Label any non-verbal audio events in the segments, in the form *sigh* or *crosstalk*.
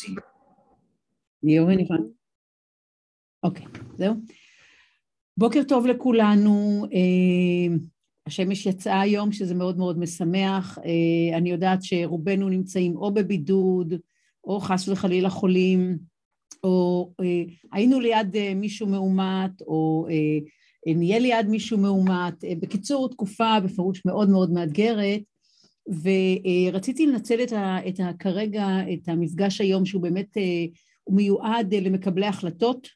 להציג. ליאור נפרד. אוקיי, זהו. בוקר טוב לכולנו. אה, השמש יצאה היום, שזה מאוד מאוד משמח. אה, אני יודעת שרובנו נמצאים או בבידוד, או חס וחלילה חולים, או אה, היינו ליד מישהו מאומת, או נהיה ליד מישהו מאומת. בקיצור, תקופה בפירוש מאוד מאוד מאתגרת. ורציתי לנצל את, ה, את ה, כרגע את המפגש היום שהוא באמת, אה, הוא מיועד אה, למקבלי החלטות,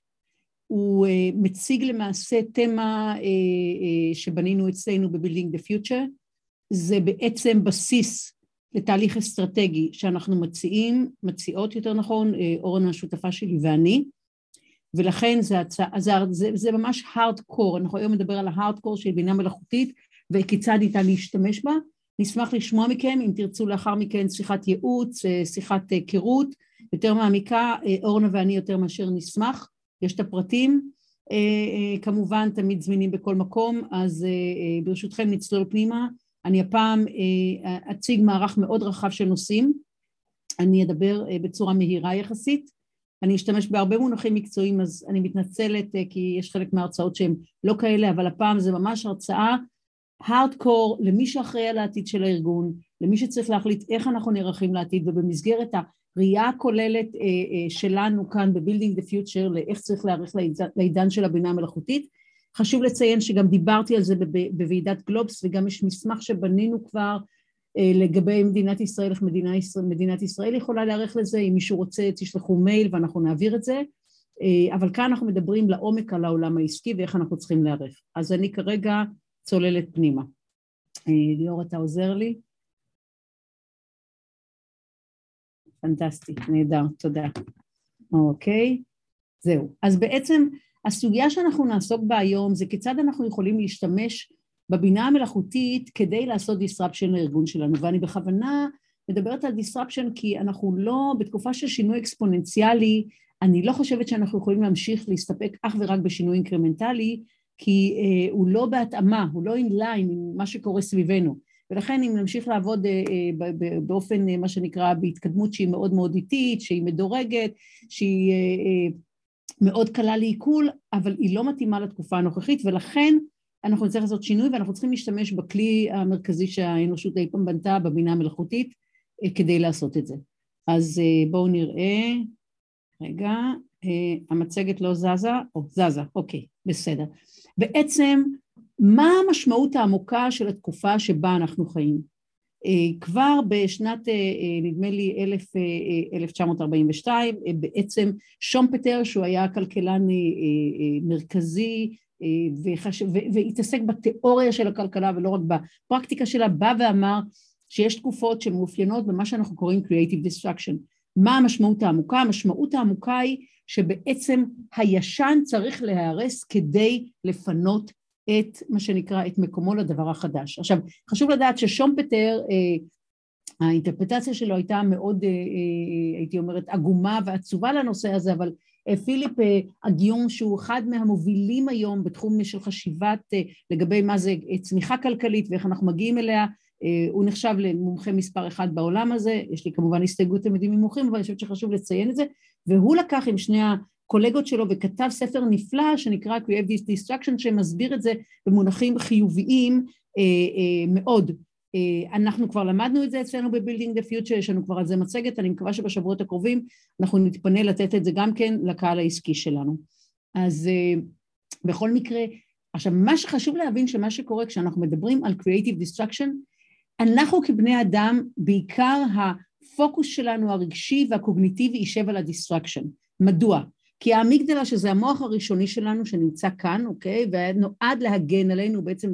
הוא אה, מציג למעשה תמה שבנינו אצלנו ב-Building the Future, זה בעצם בסיס לתהליך אסטרטגי שאנחנו מציעים, מציעות יותר נכון, אורנה השותפה שלי ואני, ולכן זה, הצע, זה, זה, זה ממש הארדקור, אנחנו היום נדבר על ההארדקור של בינה מלאכותית וכיצד ניתן להשתמש בה, נשמח לשמוע מכם, אם תרצו לאחר מכן שיחת ייעוץ, אה, שיחת היכרות יותר מעמיקה, אה, אורנה ואני יותר מאשר נשמח, יש את הפרטים, אה, כמובן תמיד זמינים בכל מקום, אז ברשותכם נצלול פנימה, אני הפעם אציג מערך מאוד רחב של נושאים, אני אדבר בצורה מהירה יחסית, אני אשתמש בהרבה מונחים מקצועיים אז אני מתנצלת כי יש חלק מההרצאות שהן לא כאלה אבל הפעם זה ממש הרצאה הארדקור למי שאחראי על העתיד של הארגון, למי שצריך להחליט איך אנחנו נערכים לעתיד ובמסגרת הראייה הכוללת אה, אה, שלנו כאן ב-Building the Future לאיך צריך להיערך לעידן של הבינה המלאכותית. חשוב לציין שגם דיברתי על זה בוועידת גלובס וגם יש מסמך שבנינו כבר אה, לגבי מדינת ישראל, איך ישראל, מדינת ישראל יכולה להיערך לזה, אם מישהו רוצה תשלחו מייל ואנחנו נעביר את זה, אבל כאן אנחנו מדברים לעומק על העולם העסקי ואיך אנחנו צריכים להיערך. אז אני כרגע צוללת פנימה. אה, ליאור, אתה עוזר לי? פנטסטי, נהדר, תודה. אוקיי, זהו. אז בעצם הסוגיה שאנחנו נעסוק בה היום זה כיצד אנחנו יכולים להשתמש בבינה המלאכותית כדי לעשות disruption לארגון שלנו, ואני בכוונה מדברת על disruption כי אנחנו לא, בתקופה של שינוי אקספוננציאלי, אני לא חושבת שאנחנו יכולים להמשיך להסתפק אך ורק בשינוי אינקרמנטלי, כי אה, הוא לא בהתאמה, הוא לא inline עם מה שקורה סביבנו. ולכן אם נמשיך לעבוד אה, אה, באופן, אה, מה שנקרא, בהתקדמות שהיא מאוד מאוד איטית, שהיא מדורגת, שהיא אה, אה, מאוד קלה לעיכול, אבל היא לא מתאימה לתקופה הנוכחית, ולכן אנחנו נצטרך לעשות שינוי ואנחנו צריכים להשתמש בכלי המרכזי שהאנושות אי פעם בנתה, בבינה המלאכותית, אה, כדי לעשות את זה. אז אה, בואו נראה, רגע, אה, המצגת לא זזה, או זזה, אוקיי, בסדר. בעצם מה המשמעות העמוקה של התקופה שבה אנחנו חיים. אה, כבר בשנת אה, אה, נדמה לי 1942 בעצם שומפטר שהוא היה כלכלן מרכזי והתעסק בתיאוריה של הכלכלה ולא רק בפרקטיקה שלה בא ואמר שיש תקופות שמאופיינות במה שאנחנו קוראים Creative Destruction. מה המשמעות העמוקה? המשמעות העמוקה היא שבעצם הישן צריך להיהרס כדי לפנות את מה שנקרא, את מקומו לדבר החדש. עכשיו, חשוב לדעת ששומפטר, אה, האינטרפטציה שלו הייתה מאוד, אה, אה, הייתי אומרת, עגומה ועצובה לנושא הזה, אבל פיליפ אגיון, שהוא אחד מהמובילים היום בתחום של חשיבת לגבי מה זה צמיחה כלכלית ואיך אנחנו מגיעים אליה, הוא נחשב למומחה מספר אחד בעולם הזה, יש לי כמובן הסתייגות תלמידים ממוחים, אבל אני חושבת שחשוב לציין את זה, והוא לקח עם שני הקולגות שלו וכתב ספר נפלא שנקרא Creative Destruction שמסביר את זה במונחים חיוביים אה, אה, מאוד. אנחנו כבר למדנו את זה אצלנו ב-Building the Future, יש לנו כבר על זה מצגת, אני מקווה שבשבועות הקרובים אנחנו נתפנה לתת את זה גם כן לקהל העסקי שלנו. אז בכל מקרה, עכשיו מה שחשוב להבין שמה שקורה כשאנחנו מדברים על Creative Destruction אנחנו כבני אדם, בעיקר הפוקוס שלנו הרגשי והקוגניטיבי יישב על ה destruction. מדוע? כי האמיגדלה, שזה המוח הראשוני שלנו שנמצא כאן, אוקיי, ונועד להגן עלינו, בעצם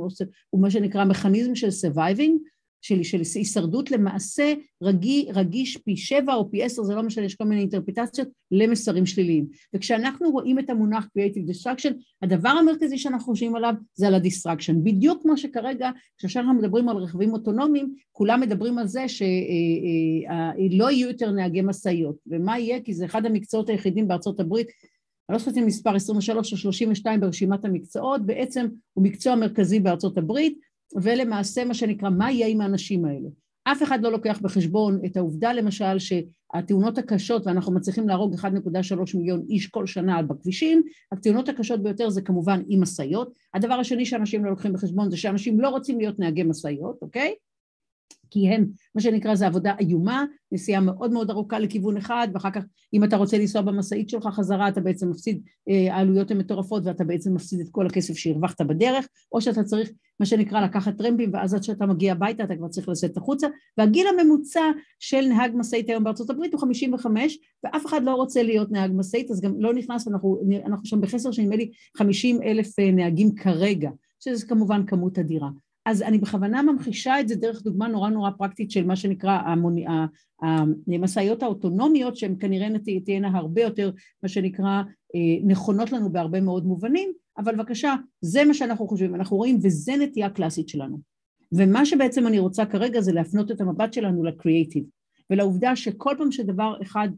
הוא מה שנקרא מכניזם של surviving, של, של הישרדות למעשה רגיש, רגיש פי שבע או פי עשר, זה לא משנה, יש כל מיני אינטרפטציות למסרים שליליים. וכשאנחנו רואים את המונח Creative Destruction, הדבר המרכזי שאנחנו חושבים עליו זה על ה-Destruction. בדיוק כמו שכרגע, כשאנחנו מדברים על רכבים אוטונומיים, כולם מדברים על זה שלא אה, אה, אה, יהיו יותר נהגי משאיות. ומה יהיה? כי זה אחד המקצועות היחידים בארצות הברית אני לא זוכרת אם מספר 23 או 32 ברשימת המקצועות, בעצם הוא מקצוע מרכזי בארצות הברית, ולמעשה מה שנקרא, מה יהיה עם האנשים האלה? אף אחד לא לוקח בחשבון את העובדה למשל שהתאונות הקשות, ואנחנו מצליחים להרוג 1.3 מיליון איש כל שנה בכבישים, התאונות הקשות ביותר זה כמובן עם משאיות. הדבר השני שאנשים לא לוקחים בחשבון זה שאנשים לא רוצים להיות נהגי משאיות, אוקיי? כי הם, מה שנקרא, זה עבודה איומה, נסיעה מאוד מאוד ארוכה לכיוון אחד, ואחר כך אם אתה רוצה לנסוע במשאית שלך חזרה, אתה בעצם מפסיד, אה, העלויות הן מטורפות ואתה בעצם מפסיד את כל הכסף שהרווחת בדרך, או שאתה צריך, מה שנקרא, לקחת טרמפים, ואז עד שאתה מגיע הביתה אתה כבר צריך לצאת החוצה, והגיל הממוצע של נהג משאית היום בארצות הברית הוא 55, ואף אחד לא רוצה להיות נהג משאית, אז גם לא נכנס, אנחנו, אנחנו שם בחסר שנדמה לי 50 אלף אה, נהגים כרגע, שזה כמובן כמות אדירה. אז אני בכוונה ממחישה את זה דרך דוגמה נורא נורא פרקטית של מה שנקרא המשאיות האוטונומיות שהן כנראה תהיינה הרבה יותר מה שנקרא אה, נכונות לנו בהרבה מאוד מובנים אבל בבקשה זה מה שאנחנו חושבים אנחנו רואים וזה נטייה קלאסית שלנו. ומה שבעצם אני רוצה כרגע זה להפנות את המבט שלנו לקריאייטיב ולעובדה שכל פעם שדבר אחד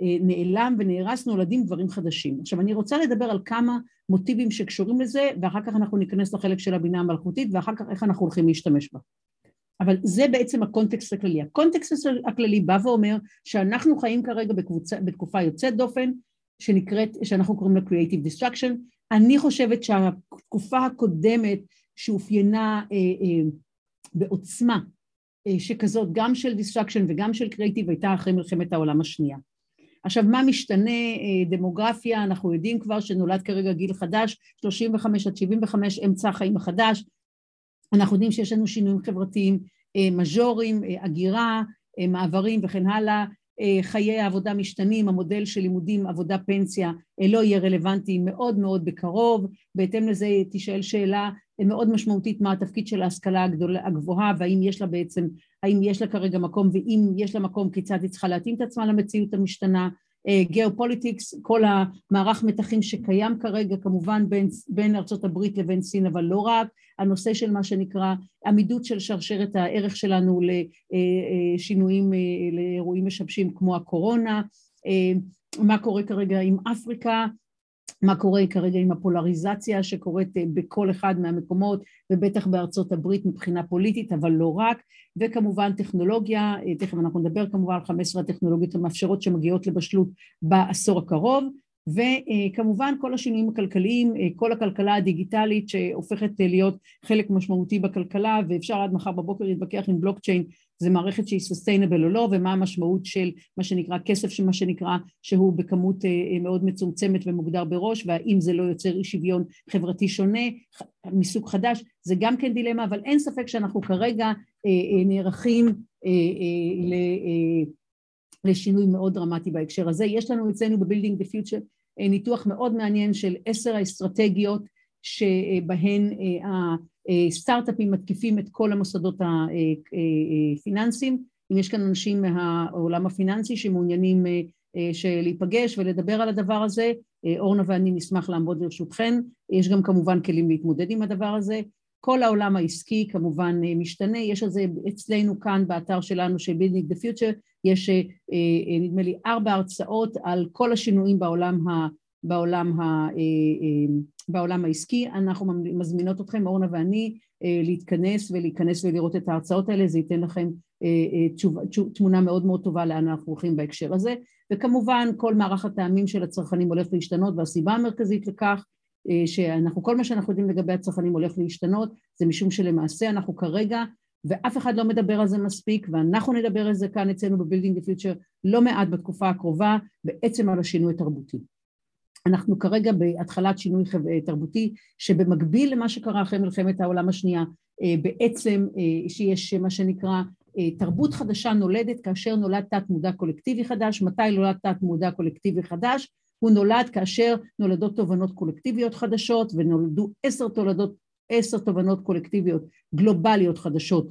נעלם ונהרס נולדים דברים חדשים. עכשיו אני רוצה לדבר על כמה מוטיבים שקשורים לזה ואחר כך אנחנו ניכנס לחלק של הבינה המלכותית ואחר כך איך אנחנו הולכים להשתמש בה. אבל זה בעצם הקונטקסט הכללי. הקונטקסט הכללי בא ואומר שאנחנו חיים כרגע בקבוצה, בתקופה יוצאת דופן שנקראת, שאנחנו קוראים לה Creative Destruction. אני חושבת שהתקופה הקודמת שאופיינה אה, אה, בעוצמה אה, שכזאת גם של Destruction וגם של Creative הייתה אחרי מלחמת העולם השנייה. עכשיו מה משתנה אה, דמוגרפיה, אנחנו יודעים כבר שנולד כרגע גיל חדש, 35 עד 75 אמצע החיים החדש, אנחנו יודעים שיש לנו שינויים חברתיים אה, מז'וריים, אה, הגירה, מעברים וכן הלאה, חיי העבודה משתנים, המודל של לימודים, עבודה, פנסיה לא יהיה רלוונטי מאוד מאוד בקרוב, בהתאם לזה תישאל שאלה מאוד משמעותית מה התפקיד של ההשכלה הגבוהה והאם יש לה בעצם, האם יש לה כרגע מקום ואם יש לה מקום כיצד היא צריכה להתאים את עצמה למציאות המשתנה, geopolitics, כל המערך מתחים שקיים כרגע כמובן בין, בין ארצות הברית לבין סין אבל לא רק, הנושא של מה שנקרא עמידות של שרשרת הערך שלנו לשינויים, לאירועים משבשים כמו הקורונה, מה קורה כרגע עם אפריקה מה קורה כרגע עם הפולריזציה שקורית אה, בכל אחד מהמקומות ובטח בארצות הברית מבחינה פוליטית אבל לא רק וכמובן טכנולוגיה, אה, תכף אנחנו נדבר כמובן על 15 הטכנולוגיות המאפשרות שמגיעות לבשלות בעשור הקרוב וכמובן כל השינויים הכלכליים, אה, כל הכלכלה הדיגיטלית שהופכת להיות חלק משמעותי בכלכלה ואפשר עד מחר בבוקר להתווכח עם בלוקצ'יין זה מערכת שהיא סוסטיינבל או לא ומה המשמעות של מה שנקרא כסף שמה שנקרא שהוא בכמות אה, אה, מאוד מצומצמת ומוגדר בראש והאם זה לא יוצר אי שוויון חברתי שונה מסוג חדש זה גם כן דילמה אבל אין ספק שאנחנו כרגע נערכים לשינוי מאוד דרמטי בהקשר הזה. יש לנו אצלנו the Future אה, ניתוח מאוד מעניין של עשר האסטרטגיות שבהן אה, הסטארט-אפים מתקיפים את כל המוסדות הפיננסיים. אה, אם יש כאן אנשים מהעולם הפיננסי שמעוניינים להיפגש ולדבר על הדבר הזה, אורנה ואני נשמח לעמוד לרשותכן. יש גם כמובן כלים להתמודד עם הדבר הזה. כל העולם העסקי כמובן משתנה, יש על זה אצלנו כאן באתר שלנו של Building the Future, יש אה, אה, נדמה לי ארבע הרצאות על כל השינויים בעולם, ה, בעולם, ה, אה, בעולם העסקי, אנחנו מזמינות אתכם, אורנה ואני, להתכנס ולהיכנס ולראות את ההרצאות האלה, זה ייתן לכם תמונה מאוד מאוד טובה לאן אנחנו הולכים בהקשר הזה, וכמובן כל מערך הטעמים של הצרכנים הולך להשתנות והסיבה המרכזית לכך שאנחנו, כל מה שאנחנו יודעים לגבי הצרכנים הולך להשתנות, זה משום שלמעשה אנחנו כרגע ואף אחד לא מדבר על זה מספיק, ואנחנו נדבר על זה כאן אצלנו the Future לא מעט בתקופה הקרובה, בעצם על השינוי התרבותי. אנחנו כרגע בהתחלת שינוי תרבותי, שבמקביל למה שקרה אחרי מלחמת העולם השנייה, אה, בעצם אה, שיש מה שנקרא אה, תרבות חדשה נולדת כאשר נולד תת מודע קולקטיבי חדש, מתי נולד תת מודע קולקטיבי חדש? הוא נולד כאשר נולדות תובנות קולקטיביות חדשות ונולדו עשר תולדות עשר תובנות קולקטיביות גלובליות חדשות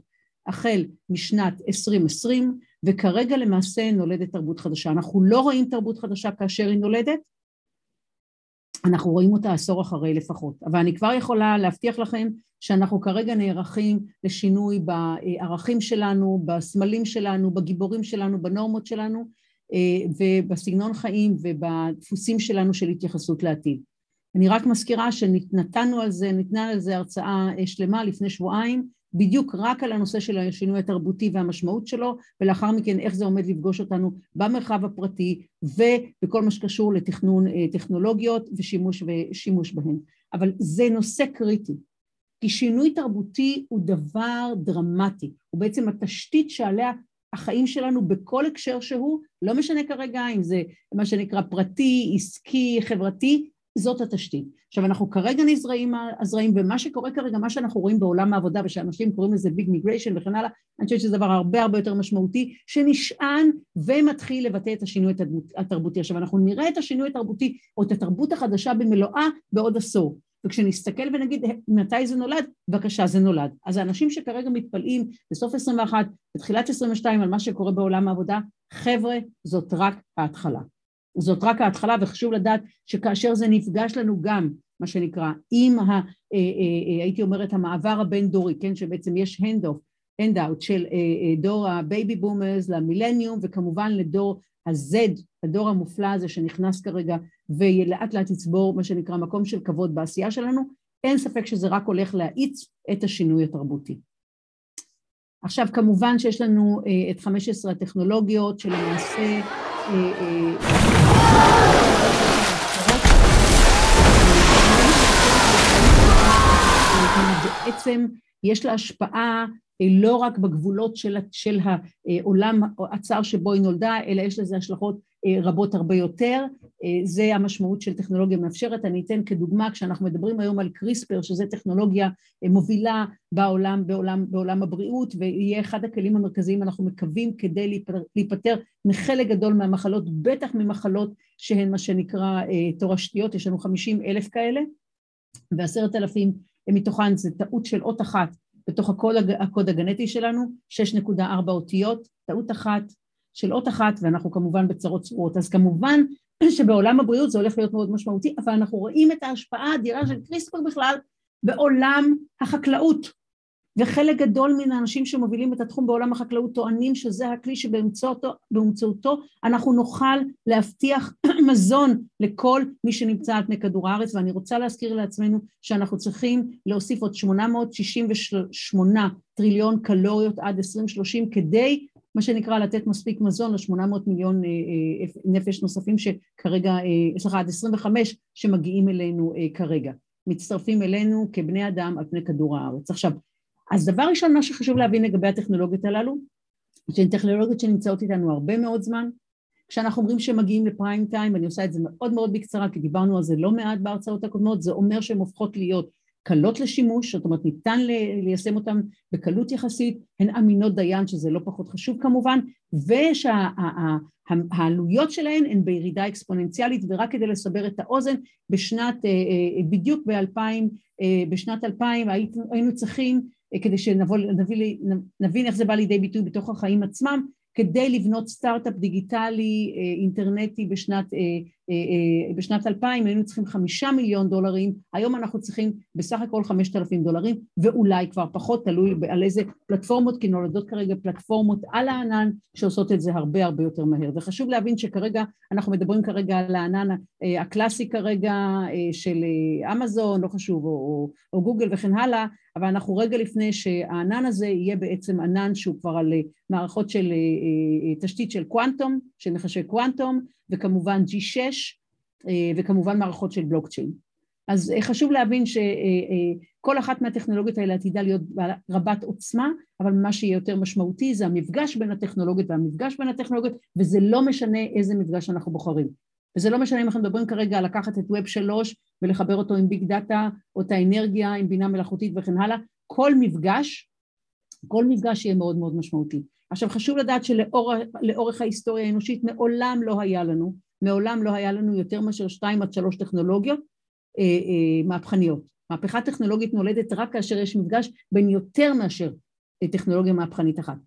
החל משנת 2020 וכרגע למעשה נולדת תרבות חדשה. אנחנו לא רואים תרבות חדשה כאשר היא נולדת, אנחנו רואים אותה עשור אחרי לפחות, אבל אני כבר יכולה להבטיח לכם שאנחנו כרגע נערכים לשינוי בערכים שלנו, בסמלים שלנו, בגיבורים שלנו, בנורמות שלנו אה, ובסגנון חיים ובדפוסים שלנו של התייחסות לעתיד. אני רק מזכירה שנתנו על זה, ניתנה על זה הרצאה אה, שלמה לפני שבועיים בדיוק רק על הנושא של השינוי התרבותי והמשמעות שלו, ולאחר מכן איך זה עומד לפגוש אותנו במרחב הפרטי ובכל מה שקשור לתכנון אה, טכנולוגיות ושימוש, ושימוש בהן. אבל זה נושא קריטי, כי שינוי תרבותי הוא דבר דרמטי, הוא בעצם התשתית שעליה החיים שלנו בכל הקשר שהוא, לא משנה כרגע אם זה מה שנקרא פרטי, עסקי, חברתי, זאת התשתית. עכשיו אנחנו כרגע נזרעים הזרעים ומה שקורה כרגע, מה שאנחנו רואים בעולם העבודה ושאנשים קוראים לזה ביג מיגריישן וכן הלאה, אני חושבת שזה דבר הרבה הרבה יותר משמעותי שנשען ומתחיל לבטא את השינוי התרבותי. עכשיו אנחנו נראה את השינוי התרבותי או את התרבות החדשה במלואה בעוד עשור. וכשנסתכל ונגיד מתי זה נולד, בבקשה זה נולד. אז האנשים שכרגע מתפלאים בסוף 21, בתחילת 22 על מה שקורה בעולם העבודה, חבר'ה, זאת רק ההתחלה. זאת רק ההתחלה וחשוב לדעת שכאשר זה נפגש לנו גם מה שנקרא עם, ה, אה, אה, אה, הייתי אומרת, המעבר הבין דורי, כן, שבעצם יש handoff, handout של דור ה baby boomers למילניום וכמובן לדור ה-Z, הדור המופלא הזה שנכנס כרגע ולאט לאט יצבור מה שנקרא מקום של כבוד בעשייה שלנו, אין ספק שזה רק הולך להאיץ את השינוי התרבותי. עכשיו כמובן שיש לנו את 15 הטכנולוגיות שלמעשה בעצם יש לה השפעה לא רק בגבולות של, של העולם הצר שבו היא נולדה, אלא יש לזה השלכות רבות הרבה יותר. זה המשמעות של טכנולוגיה מאפשרת. אני אתן כדוגמה, כשאנחנו מדברים היום על קריספר, שזו טכנולוגיה מובילה בעולם, בעולם, בעולם הבריאות, ויהיה אחד הכלים המרכזיים, אנחנו מקווים, כדי להיפטר מחלק גדול מהמחלות, בטח ממחלות שהן מה שנקרא תורשתיות, יש לנו 50 אלף כאלה, ועשרת אלפים מתוכן זה טעות של אות אחת בתוך הקוד, הקוד הגנטי שלנו, 6.4 אותיות, טעות אחת של אות אחת, ואנחנו כמובן בצרות צרורות. אז כמובן שבעולם הבריאות זה הולך להיות מאוד משמעותי, אבל אנחנו רואים את ההשפעה האדירה של קריספר בכלל בעולם החקלאות. וחלק גדול מן האנשים שמובילים את התחום בעולם החקלאות טוענים שזה הכלי שבאמצעותו אנחנו נוכל להבטיח *clears throat* מזון לכל מי שנמצא על פני כדור הארץ ואני רוצה להזכיר לעצמנו שאנחנו צריכים להוסיף עוד 868 טריליון קלוריות עד 2030 כדי מה שנקרא לתת מספיק מזון ל-800 מיליון אה, אה, נפש נוספים שכרגע, אה, סליחה, עד 25 שמגיעים אלינו כרגע, מצטרפים אלינו כבני אדם על פני כדור הארץ. עכשיו אז דבר ראשון מה שחשוב להבין לגבי הטכנולוגיות הללו, שהן טכנולוגיות שנמצאות איתנו הרבה מאוד זמן, כשאנחנו אומרים שהם מגיעים לפריים טיים, אני עושה את זה מאוד מאוד בקצרה כי דיברנו על זה לא מעט בהרצאות הקודמות, זה אומר שהן הופכות להיות קלות לשימוש, זאת אומרת ניתן ליישם אותן בקלות יחסית, הן אמינות דיין שזה לא פחות חשוב כמובן, ושהעלויות שלהן הן בירידה אקספוננציאלית ורק כדי לסבר את האוזן, בשנת, אה, אה, בדיוק ב-2000, אה, בשנת 2000 היינו צריכים כדי שנבין איך זה בא לידי ביטוי בתוך החיים עצמם, כדי לבנות סטארט-אפ דיגיטלי אה, אינטרנטי בשנת, אה, אה, בשנת 2000 היינו צריכים חמישה מיליון דולרים, היום אנחנו צריכים בסך הכל חמשת אלפים דולרים ואולי כבר פחות, תלוי על איזה פלטפורמות, כי נולדות כרגע פלטפורמות על הענן שעושות את זה הרבה הרבה יותר מהר. וחשוב להבין שכרגע, אנחנו מדברים כרגע על הענן הקלאסי כרגע של אמזון, לא חשוב, או, או, או גוגל וכן הלאה, אבל אנחנו רגע לפני שהענן הזה יהיה בעצם ענן שהוא כבר על מערכות של תשתית של קוונטום, של נחשי קוונטום, וכמובן G6, וכמובן מערכות של בלוקצ'יין. אז חשוב להבין שכל אחת מהטכנולוגיות האלה עתידה להיות רבת עוצמה, אבל מה שיהיה יותר משמעותי זה המפגש בין הטכנולוגיות והמפגש בין הטכנולוגיות, וזה לא משנה איזה מפגש אנחנו בוחרים. וזה לא משנה אם אנחנו מדברים כרגע על לקחת את ווב שלוש ולחבר אותו עם ביג דאטה, או את האנרגיה עם בינה מלאכותית וכן הלאה, כל מפגש, כל מפגש יהיה מאוד מאוד משמעותי. עכשיו חשוב לדעת שלאורך ההיסטוריה האנושית מעולם לא היה לנו, מעולם לא היה לנו יותר מאשר שתיים עד שלוש טכנולוגיות אה, אה, מהפכניות. מהפכה טכנולוגית נולדת רק כאשר יש מפגש בין יותר מאשר טכנולוגיה מהפכנית אחת.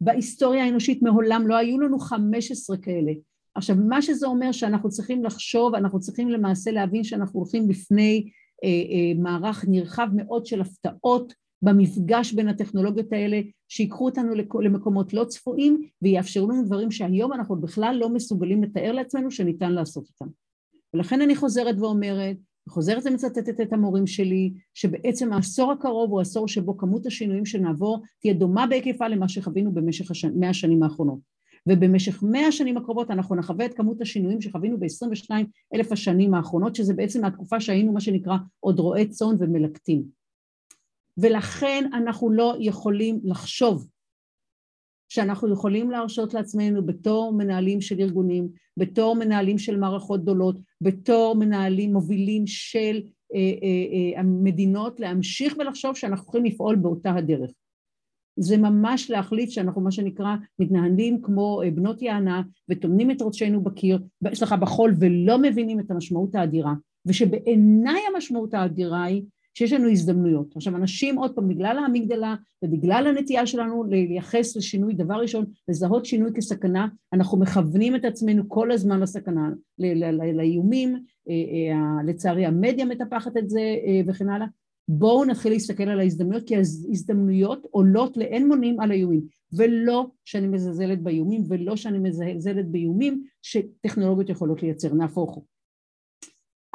בהיסטוריה האנושית מעולם לא היו לנו חמש עשרה כאלה. עכשיו מה שזה אומר שאנחנו צריכים לחשוב, אנחנו צריכים למעשה להבין שאנחנו הולכים בפני אה, אה, מערך נרחב מאוד של הפתעות במפגש בין הטכנולוגיות האלה שיקחו אותנו למקומות לא צפויים ויאפשרו לנו דברים שהיום אנחנו בכלל לא מסוגלים לתאר לעצמנו שניתן לעשות אותם. ולכן אני חוזרת ואומרת, חוזרת ומצטטת את המורים שלי, שבעצם העשור הקרוב הוא עשור שבו כמות השינויים שנעבור תהיה דומה בהיקפה למה שחווינו במשך מאה השנים האחרונות. ובמשך מאה השנים הקרובות אנחנו נחווה את כמות השינויים שחווינו ב-22 אלף השנים האחרונות, שזה בעצם התקופה שהיינו מה שנקרא עוד רועי צאן ומלקטים. ולכן אנחנו לא יכולים לחשוב שאנחנו יכולים להרשות לעצמנו בתור מנהלים של ארגונים, בתור מנהלים של מערכות גדולות, בתור מנהלים מובילים של אה, אה, אה, המדינות, להמשיך ולחשוב שאנחנו יכולים לפעול באותה הדרך. זה ממש להחליט שאנחנו מה שנקרא מתנהלים כמו אה, בנות יענה וטומנים את ראשנו בקיר, סליחה בחול ולא מבינים את המשמעות האדירה ושבעיניי המשמעות האדירה היא שיש לנו הזדמנויות. עכשיו אנשים עוד פעם בגלל האמיגדלה ובגלל הנטייה שלנו לייחס לשינוי דבר ראשון לזהות שינוי כסכנה אנחנו מכוונים את עצמנו כל הזמן לסכנה לאיומים אה, אה, לצערי המדיה מטפחת את זה וכן הלאה בואו נתחיל להסתכל על ההזדמנויות, כי ההזדמנויות עולות לאין מונים על האיומים, ולא שאני מזלזלת באיומים, ולא שאני מזלזלת באיומים שטכנולוגיות יכולות לייצר, נהפוך הוא.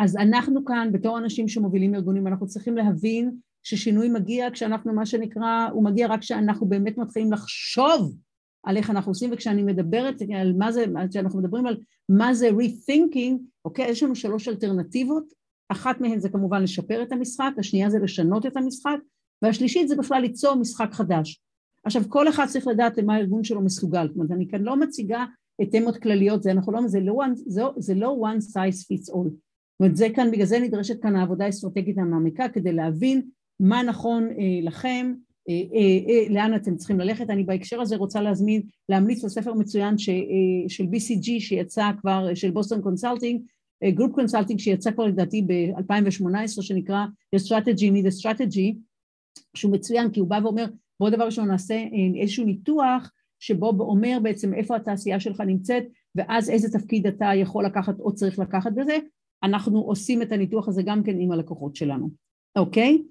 אז אנחנו כאן, בתור אנשים שמובילים ארגונים, אנחנו צריכים להבין ששינוי מגיע כשאנחנו, מה שנקרא, הוא מגיע רק כשאנחנו באמת מתחילים לחשוב על איך אנחנו עושים, וכשאני מדברת על מה זה, כשאנחנו מדברים על מה זה rethinking, אוקיי, יש לנו שלוש אלטרנטיבות, אחת מהן זה כמובן לשפר את המשחק, השנייה זה לשנות את המשחק, והשלישית זה בכלל ליצור משחק חדש. עכשיו כל אחד צריך לדעת למה הארגון שלו מסוגל, זאת אומרת אני כאן לא מציגה את תמות כלליות, זה, אנחנו לא, זה, לא, זה, זה לא one size fits all, זאת אומרת כאן, בגלל זה נדרשת כאן העבודה האסטרטגית המעמיקה כדי להבין מה נכון אה, לכם, אה, אה, אה, לאן אתם צריכים ללכת, אני בהקשר הזה רוצה להזמין, להמליץ לספר מצוין ש, אה, של BCG שיצא כבר, של בוסטון קונסלטינג, גרופ קונסלטינג שיצא כבר לדעתי ב-2018 שנקרא Your Strategy Needs a Strategy שהוא מצוין כי הוא בא ואומר בוא דבר ראשון נעשה אה, איזשהו ניתוח שבו אומר בעצם איפה התעשייה שלך נמצאת ואז איזה תפקיד אתה יכול לקחת או צריך לקחת בזה אנחנו עושים את הניתוח הזה גם כן עם הלקוחות שלנו אוקיי?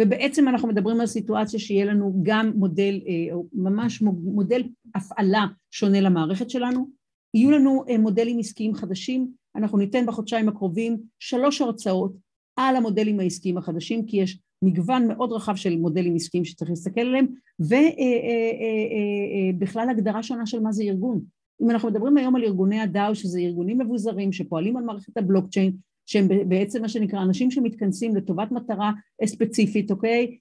ובעצם אנחנו מדברים על סיטואציה שיהיה לנו גם מודל אה, ממש מודל הפעלה שונה למערכת שלנו. יהיו לנו אה, מודלים עסקיים חדשים. אנחנו ניתן בחודשיים הקרובים שלוש הרצאות על המודלים העסקיים החדשים, כי יש מגוון מאוד רחב של מודלים עסקיים שצריך להסתכל עליהם, ובכלל אה, הגדרה שונה של מה זה ארגון. אם אנחנו מדברים היום על ארגוני הדאו, שזה ארגונים מבוזרים שפועלים על מערכת הבלוקצ'יין, שהם בעצם מה שנקרא אנשים שמתכנסים לטובת מטרה ספציפית, אוקיי?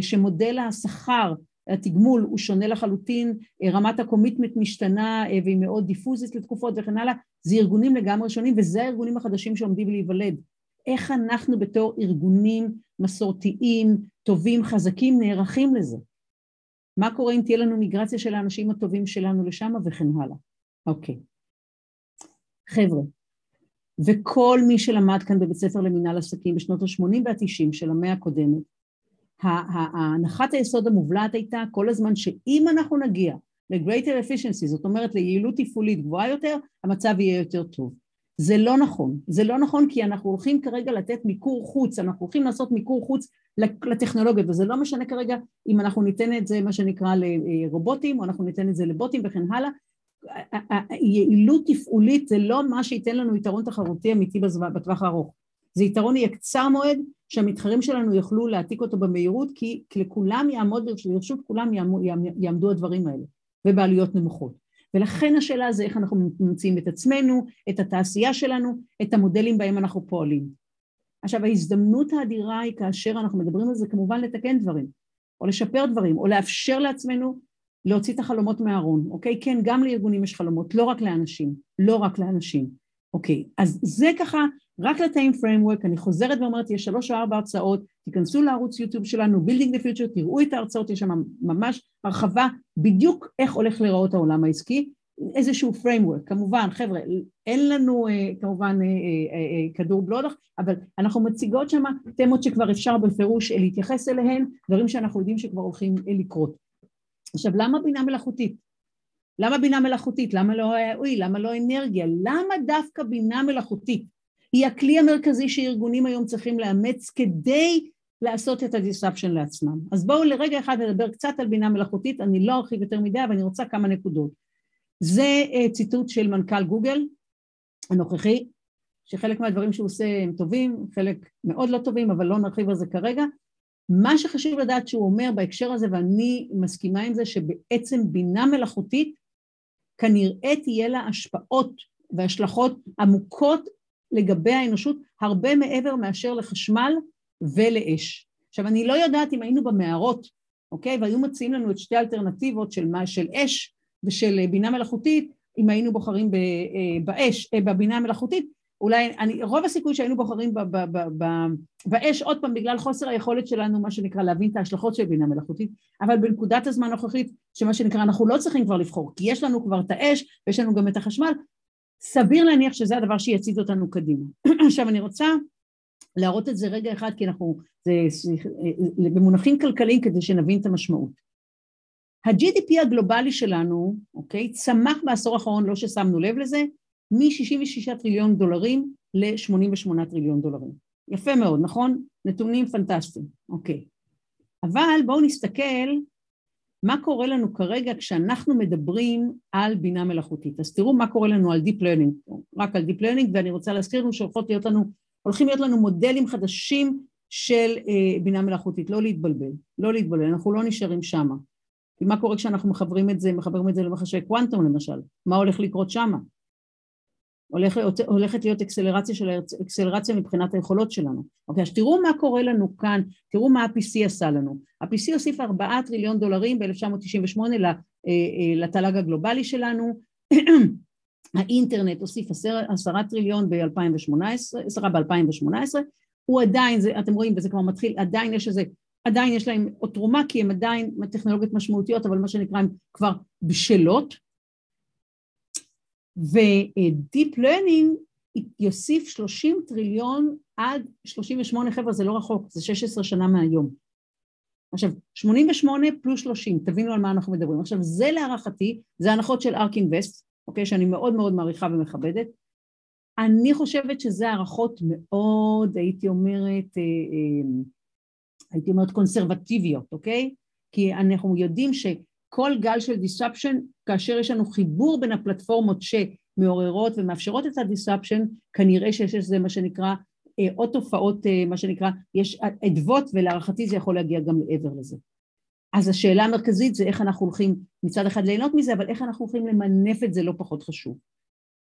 שמודל השכר התגמול הוא שונה לחלוטין, רמת הקומיטמנט משתנה והיא מאוד דיפוזית לתקופות וכן הלאה, זה ארגונים לגמרי שונים וזה הארגונים החדשים שעומדים להיוולד. איך אנחנו בתור ארגונים מסורתיים, טובים, חזקים, נערכים לזה? מה קורה אם תהיה לנו מיגרציה של האנשים הטובים שלנו לשם וכן הלאה? אוקיי. חבר'ה, וכל מי שלמד כאן בבית ספר למינהל עסקים בשנות ה-80 וה-90 של המאה הקודמת, הנחת היסוד המובלעת הייתה כל הזמן שאם אנחנו נגיע ל-greater efficiency, זאת אומרת ליעילות תפעולית גבוהה יותר, המצב יהיה יותר טוב. זה לא נכון, זה לא נכון כי אנחנו הולכים כרגע לתת מיקור חוץ, אנחנו הולכים לעשות מיקור חוץ לטכנולוגיה וזה לא משנה כרגע אם אנחנו ניתן את זה מה שנקרא לרובוטים או אנחנו ניתן את זה לבוטים וכן הלאה, יעילות תפעולית זה לא מה שייתן לנו יתרון תחרותי אמיתי בטווח הארוך, זה יתרון יהיה קצר מועד שהמתחרים שלנו יוכלו להעתיק אותו במהירות כי לכולם יעמוד, לרשות כולם יעמדו הדברים האלה ובעלויות נמוכות. ולכן השאלה זה איך אנחנו ממצאים את עצמנו, את התעשייה שלנו, את המודלים בהם אנחנו פועלים. עכשיו ההזדמנות האדירה היא כאשר אנחנו מדברים על זה כמובן לתקן דברים, או לשפר דברים, או לאפשר לעצמנו להוציא את החלומות מהארון, אוקיי? כן, גם לארגונים יש חלומות, לא רק לאנשים, לא רק לאנשים, אוקיי? אז זה ככה רק לתאים פריימוורק, אני חוזרת ואומרת, יש שלוש או ארבע הרצאות, תיכנסו לערוץ יוטיוב שלנו, Building the Future, תראו את ההרצאות, יש שם ממש הרחבה בדיוק איך הולך להיראות העולם העסקי, איזשהו framework, כמובן, חבר'ה, אין לנו אה, כמובן אה, אה, כדור בלודח, אבל אנחנו מציגות שם תמות שכבר אפשר בפירוש להתייחס אליהן, דברים שאנחנו יודעים שכבר הולכים לקרות. עכשיו, למה בינה מלאכותית? למה בינה מלאכותית? למה לא אוי, למה לא אנרגיה? למה דווקא בינה מלאכותית? היא הכלי המרכזי שארגונים היום צריכים לאמץ כדי לעשות את הדיסרפשן לעצמם. אז בואו לרגע אחד נדבר קצת על בינה מלאכותית, אני לא ארחיב יותר מדי, אבל אני רוצה כמה נקודות. זה uh, ציטוט של מנכ"ל גוגל הנוכחי, שחלק מהדברים שהוא עושה הם טובים, חלק מאוד לא טובים, אבל לא נרחיב על זה כרגע. מה שחשוב לדעת שהוא אומר בהקשר הזה, ואני מסכימה עם זה, שבעצם בינה מלאכותית כנראה תהיה לה השפעות והשלכות עמוקות לגבי האנושות, הרבה מעבר מאשר לחשמל ולאש. עכשיו, אני לא יודעת אם היינו במערות, אוקיי? והיו מציעים לנו את שתי האלטרנטיבות של, מה, של אש ושל בינה מלאכותית, אם היינו בוחרים אה, באש, אה, בבינה המלאכותית, אולי, אני, רוב הסיכוי שהיינו בוחרים ב, ב, ב, ב, באש עוד פעם בגלל חוסר היכולת שלנו מה שנקרא להבין את ההשלכות של בינה מלאכותית אבל בנקודת הזמן הנוכחית שמה שנקרא אנחנו לא צריכים כבר לבחור כי יש לנו כבר את האש ויש לנו גם את החשמל סביר להניח שזה הדבר שיצעיד אותנו קדימה. *clears throat* עכשיו אני רוצה להראות את זה רגע אחד כי אנחנו, זה, זה במונחים כלכליים כדי שנבין את המשמעות. ה-GDP הגלובלי שלנו, אוקיי, צמח בעשור האחרון, לא ששמנו לב לזה, מ-66 טריליון דולרים ל-88 טריליון דולרים. יפה מאוד, נכון? נתונים פנטסטיים, אוקיי. אבל בואו נסתכל מה קורה לנו כרגע כשאנחנו מדברים על בינה מלאכותית. אז תראו מה קורה לנו על Deep Learning, רק על Deep Learning, ואני רוצה להזכיר לנו שהולכות להיות לנו, הולכים להיות לנו מודלים חדשים של אה, בינה מלאכותית, לא להתבלבל, לא להתבלבל, אנחנו לא נשארים שמה. מה קורה כשאנחנו מחברים את זה, מחברים את זה למחשבי קוונטום למשל, מה הולך לקרות שמה? הולך, הולכת להיות אקסלרציה של אקסלרציה מבחינת היכולות שלנו. אוקיי, אז תראו מה קורה לנו כאן, תראו מה ה-PC עשה לנו. ה-PC הוסיף 4 טריליון דולרים ב-1998 אה, אה, לתל"ג הגלובלי שלנו, *clears throat* האינטרנט הוסיף 10 טריליון ב-2018, 10 ב-2018, הוא עדיין, זה, אתם רואים, וזה כבר מתחיל, עדיין יש איזה, עדיין יש להם עוד תרומה, כי הם עדיין טכנולוגיות משמעותיות, אבל מה שנקרא, הם כבר בשלות, ו-Deep Learning יוסיף 30 טריליון עד 38, חבר'ה זה לא רחוק, זה 16 שנה מהיום. עכשיו, 88 פלוס 30, תבינו על מה אנחנו מדברים. עכשיו, זה להערכתי, זה הנחות של ארק אינבסט, אוקיי, שאני מאוד מאוד מעריכה ומכבדת. אני חושבת שזה הערכות מאוד, הייתי אומרת, אה, אה, הייתי אומרת קונסרבטיביות, אוקיי? כי אנחנו יודעים ש... כל גל של disruption, כאשר יש לנו חיבור בין הפלטפורמות שמעוררות ומאפשרות את ה-disruption, כנראה שיש לזה מה שנקרא אה, עוד תופעות, מה שנקרא, יש אדוות ולהערכתי זה יכול להגיע גם מעבר לזה. אז השאלה המרכזית זה איך אנחנו הולכים מצד אחד ליהנות מזה, אבל איך אנחנו הולכים למנף את זה לא פחות חשוב.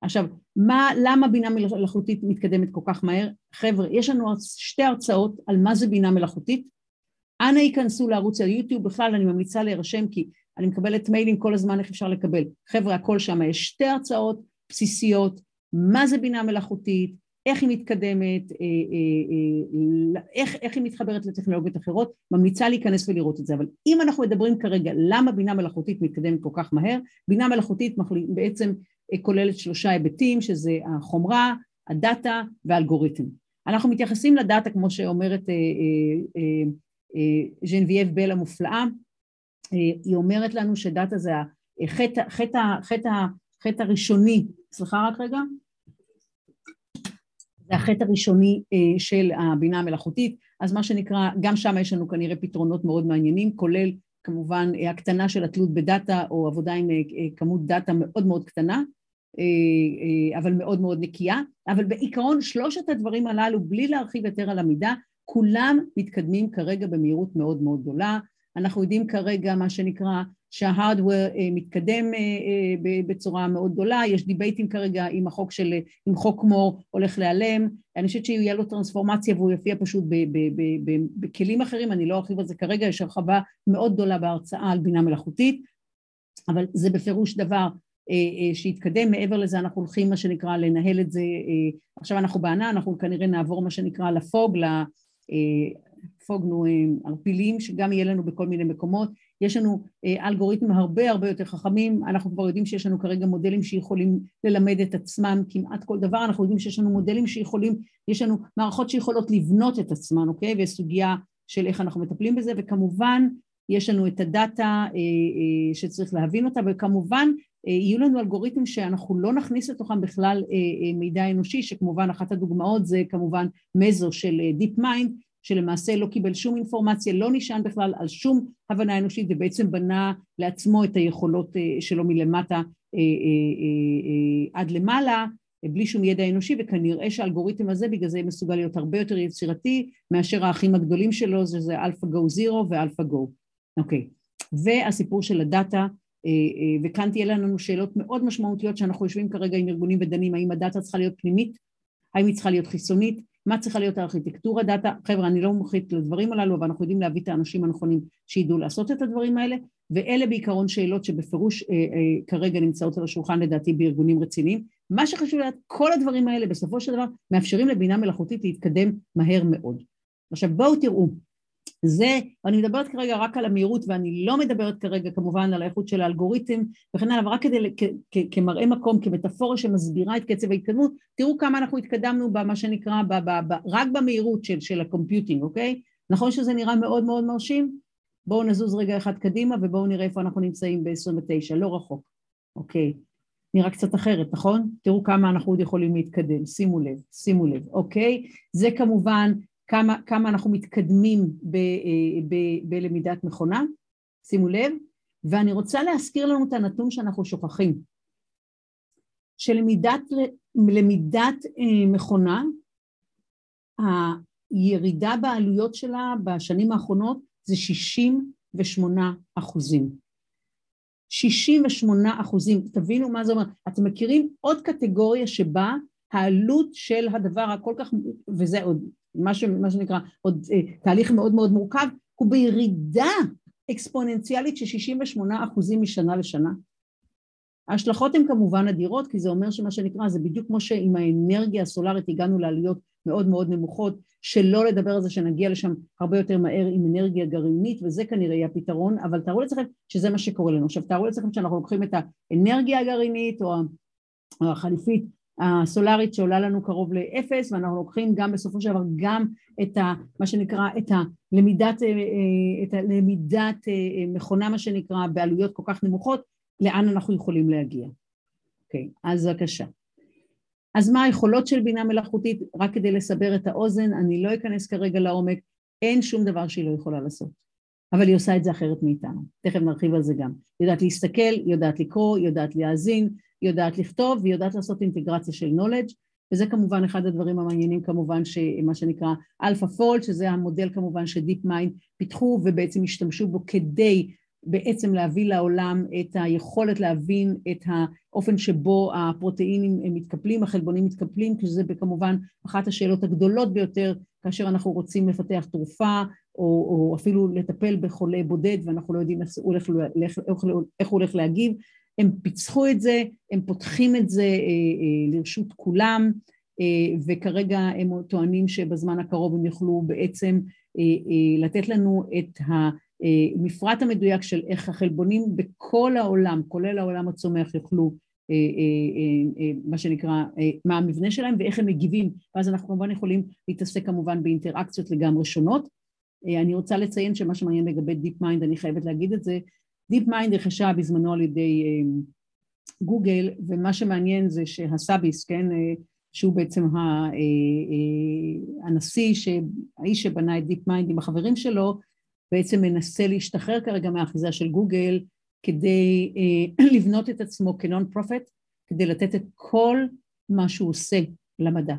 עכשיו, מה, למה בינה מלאכותית מתקדמת כל כך מהר? חבר'ה, יש לנו שתי הרצאות על מה זה בינה מלאכותית. אנא ייכנסו לערוץ היוטיוב, בכלל אני ממליצה להירשם כי אני מקבלת מיילים כל הזמן איך אפשר לקבל. חבר'ה, הכל שם, יש שתי הרצאות בסיסיות, מה זה בינה מלאכותית, איך היא מתקדמת, אה, אה, אה, איך, איך היא מתחברת לטכנולוגיות אחרות, ממליצה להיכנס ולראות את זה. אבל אם אנחנו מדברים כרגע למה בינה מלאכותית מתקדמת כל כך מהר, בינה מלאכותית בעצם כוללת שלושה היבטים, שזה החומרה, הדאטה והאלגוריתם. אנחנו מתייחסים לדאטה, כמו שאומרת ג'נבייב בל המופלאה, היא אומרת לנו שדאטה זה החטא, חטא, חטא, חטא הראשוני, סליחה רק רגע, זה החטא הראשוני אה, של הבינה המלאכותית, אז מה שנקרא, גם שם יש לנו כנראה פתרונות מאוד מעניינים, כולל כמובן הקטנה של התלות בדאטה או עבודה עם אה, כמות דאטה מאוד מאוד קטנה, אה, אבל מאוד מאוד נקייה, אבל בעיקרון שלושת הדברים הללו, בלי להרחיב יותר על המידה, כולם מתקדמים כרגע במהירות מאוד מאוד גדולה, אנחנו יודעים כרגע מה שנקרא שההארדוור אה, מתקדם אה, אה, בצורה מאוד גדולה, יש דיבייטים כרגע אם החוק של, אם חוק מור הולך להיעלם, אני חושבת שיהיה לו טרנספורמציה והוא יופיע פשוט בכלים אחרים, אני לא ארחיב על זה כרגע, יש הרחבה מאוד גדולה בהרצאה על בינה מלאכותית, אבל זה בפירוש דבר שיתקדם, מעבר לזה אנחנו הולכים מה שנקרא לנהל את זה, עכשיו אנחנו בענן, אנחנו כנראה נעבור מה שנקרא לפוג, ספוגנו אה, ערפילים שגם יהיה לנו בכל מיני מקומות, יש לנו אה, אלגוריתמים הרבה הרבה יותר חכמים, אנחנו כבר יודעים שיש לנו כרגע מודלים שיכולים ללמד את עצמם כמעט כל דבר, אנחנו יודעים שיש לנו מודלים שיכולים, יש לנו מערכות שיכולות לבנות את עצמן, אוקיי? ויש סוגיה של איך אנחנו מטפלים בזה, וכמובן יש לנו את הדאטה אה, שצריך להבין אותה, וכמובן יהיו לנו אלגוריתמים שאנחנו לא נכניס לתוכם בכלל מידע אנושי, שכמובן אחת הדוגמאות זה כמובן מזו של Deep Mind, שלמעשה לא קיבל שום אינפורמציה, לא נשען בכלל על שום הבנה אנושית ובעצם בנה לעצמו את היכולות אה, שלו מלמטה אה, אה, עד למעלה בלי שום ידע אנושי, וכנראה שהאלגוריתם הזה בגלל זה מסוגל להיות הרבה יותר יצירתי מאשר האחים הגדולים שלו, שזה AlphaGo Zero ו-AlphaGo. אוקיי. והסיפור של הדאטה, וכאן תהיה לנו שאלות מאוד משמעותיות שאנחנו יושבים כרגע עם ארגונים ודנים, האם הדאטה צריכה להיות פנימית, האם היא צריכה להיות חיסונית, מה צריכה להיות הארכיטקטורה דאטה, חבר'ה אני לא מומחית לדברים הללו אבל אנחנו יודעים להביא את האנשים הנכונים שידעו לעשות את הדברים האלה ואלה בעיקרון שאלות שבפירוש אה, אה, כרגע נמצאות על השולחן לדעתי בארגונים רציניים. מה שחשוב לדעת כל הדברים האלה בסופו של דבר מאפשרים לבינה מלאכותית להתקדם מהר מאוד. עכשיו בואו תראו זה, ואני מדברת כרגע רק על המהירות ואני לא מדברת כרגע כמובן על האיכות של האלגוריתם וכן הלאה, אבל רק כדי, כמראה מקום, כמטאפורה שמסבירה את קצב ההתקדמות, תראו כמה אנחנו התקדמנו במה שנקרא, ב, ב, ב, רק במהירות של, של הקומפיוטינג, אוקיי? נכון שזה נראה מאוד מאוד מרשים? בואו נזוז רגע אחד קדימה ובואו נראה איפה אנחנו נמצאים ב-29, לא רחוק, אוקיי? נראה קצת אחרת, נכון? תראו כמה אנחנו עוד יכולים להתקדם, שימו לב, שימו לב, אוקיי? זה כמובן כמה, כמה אנחנו מתקדמים ב, אה, ב, בלמידת מכונה, שימו לב, ואני רוצה להזכיר לנו את הנתון שאנחנו שוכחים, שלמידת למידת אה, מכונה, הירידה בעלויות שלה בשנים האחרונות זה 68 אחוזים. 68 אחוזים, תבינו מה זה אומר, אתם מכירים עוד קטגוריה שבה העלות של הדבר הכל כך, וזה עוד מה, ש, מה שנקרא עוד אה, תהליך מאוד מאוד מורכב, הוא בירידה אקספוננציאלית של 68 אחוזים משנה לשנה. ההשלכות הן כמובן אדירות, כי זה אומר שמה שנקרא, זה בדיוק כמו שעם האנרגיה הסולארית הגענו לעלויות מאוד מאוד נמוכות, שלא לדבר על זה שנגיע לשם הרבה יותר מהר עם אנרגיה גרעינית, וזה כנראה יהיה הפתרון, אבל תארו לעצמכם שזה מה שקורה לנו. עכשיו תארו לעצמכם שאנחנו לוקחים את האנרגיה הגרעינית או החליפית הסולארית שעולה לנו קרוב לאפס ואנחנו לוקחים גם בסופו של דבר גם את ה, מה שנקרא את הלמידת, אה, אה, את הלמידת אה, מכונה מה שנקרא בעלויות כל כך נמוכות לאן אנחנו יכולים להגיע. אוקיי, okay, אז בבקשה. אז מה היכולות של בינה מלאכותית? רק כדי לסבר את האוזן, אני לא אכנס כרגע לעומק, אין שום דבר שהיא לא יכולה לעשות. אבל היא עושה את זה אחרת מאיתנו, תכף נרחיב על זה גם. יודעת להסתכל, יודעת לקרוא, יודעת להאזין, יודעת לכתוב והיא יודעת לעשות אינטגרציה של knowledge וזה כמובן אחד הדברים המעניינים כמובן שמה שנקרא Alpha Fold שזה המודל כמובן שדיפ מיינד פיתחו ובעצם השתמשו בו כדי בעצם להביא לעולם את היכולת להבין את האופן שבו הפרוטאינים מתקפלים, החלבונים מתקפלים, כי זה כמובן אחת השאלות הגדולות ביותר כאשר אנחנו רוצים לפתח תרופה או, או אפילו לטפל בחולה בודד ואנחנו לא יודעים איך הוא הולך, איך הוא הולך להגיב, הם פיצחו את זה, הם פותחים את זה אה, אה, לרשות כולם, אה, וכרגע הם טוענים שבזמן הקרוב הם יוכלו בעצם לתת לנו את המפרט המדויק של איך החלבונים בכל העולם, כולל העולם הצומח, יוכלו מה שנקרא, מה המבנה שלהם ואיך הם מגיבים, ואז אנחנו כמובן יכולים להתעסק כמובן באינטראקציות לגמרי שונות. אני רוצה לציין שמה שמעניין לגבי דיפ מיינד, אני חייבת להגיד את זה, דיפ מיינד רכשה בזמנו על ידי אה, גוגל, ומה שמעניין זה שהסאביס, כן, אה, שהוא בעצם אה, הנשיא, האיש שבנה את דיפ מיינד עם החברים שלו, בעצם מנסה להשתחרר כרגע מהאחיזה של גוגל כדי *clears throat* לבנות את עצמו כנון פרופט, כדי לתת את כל מה שהוא עושה למדע.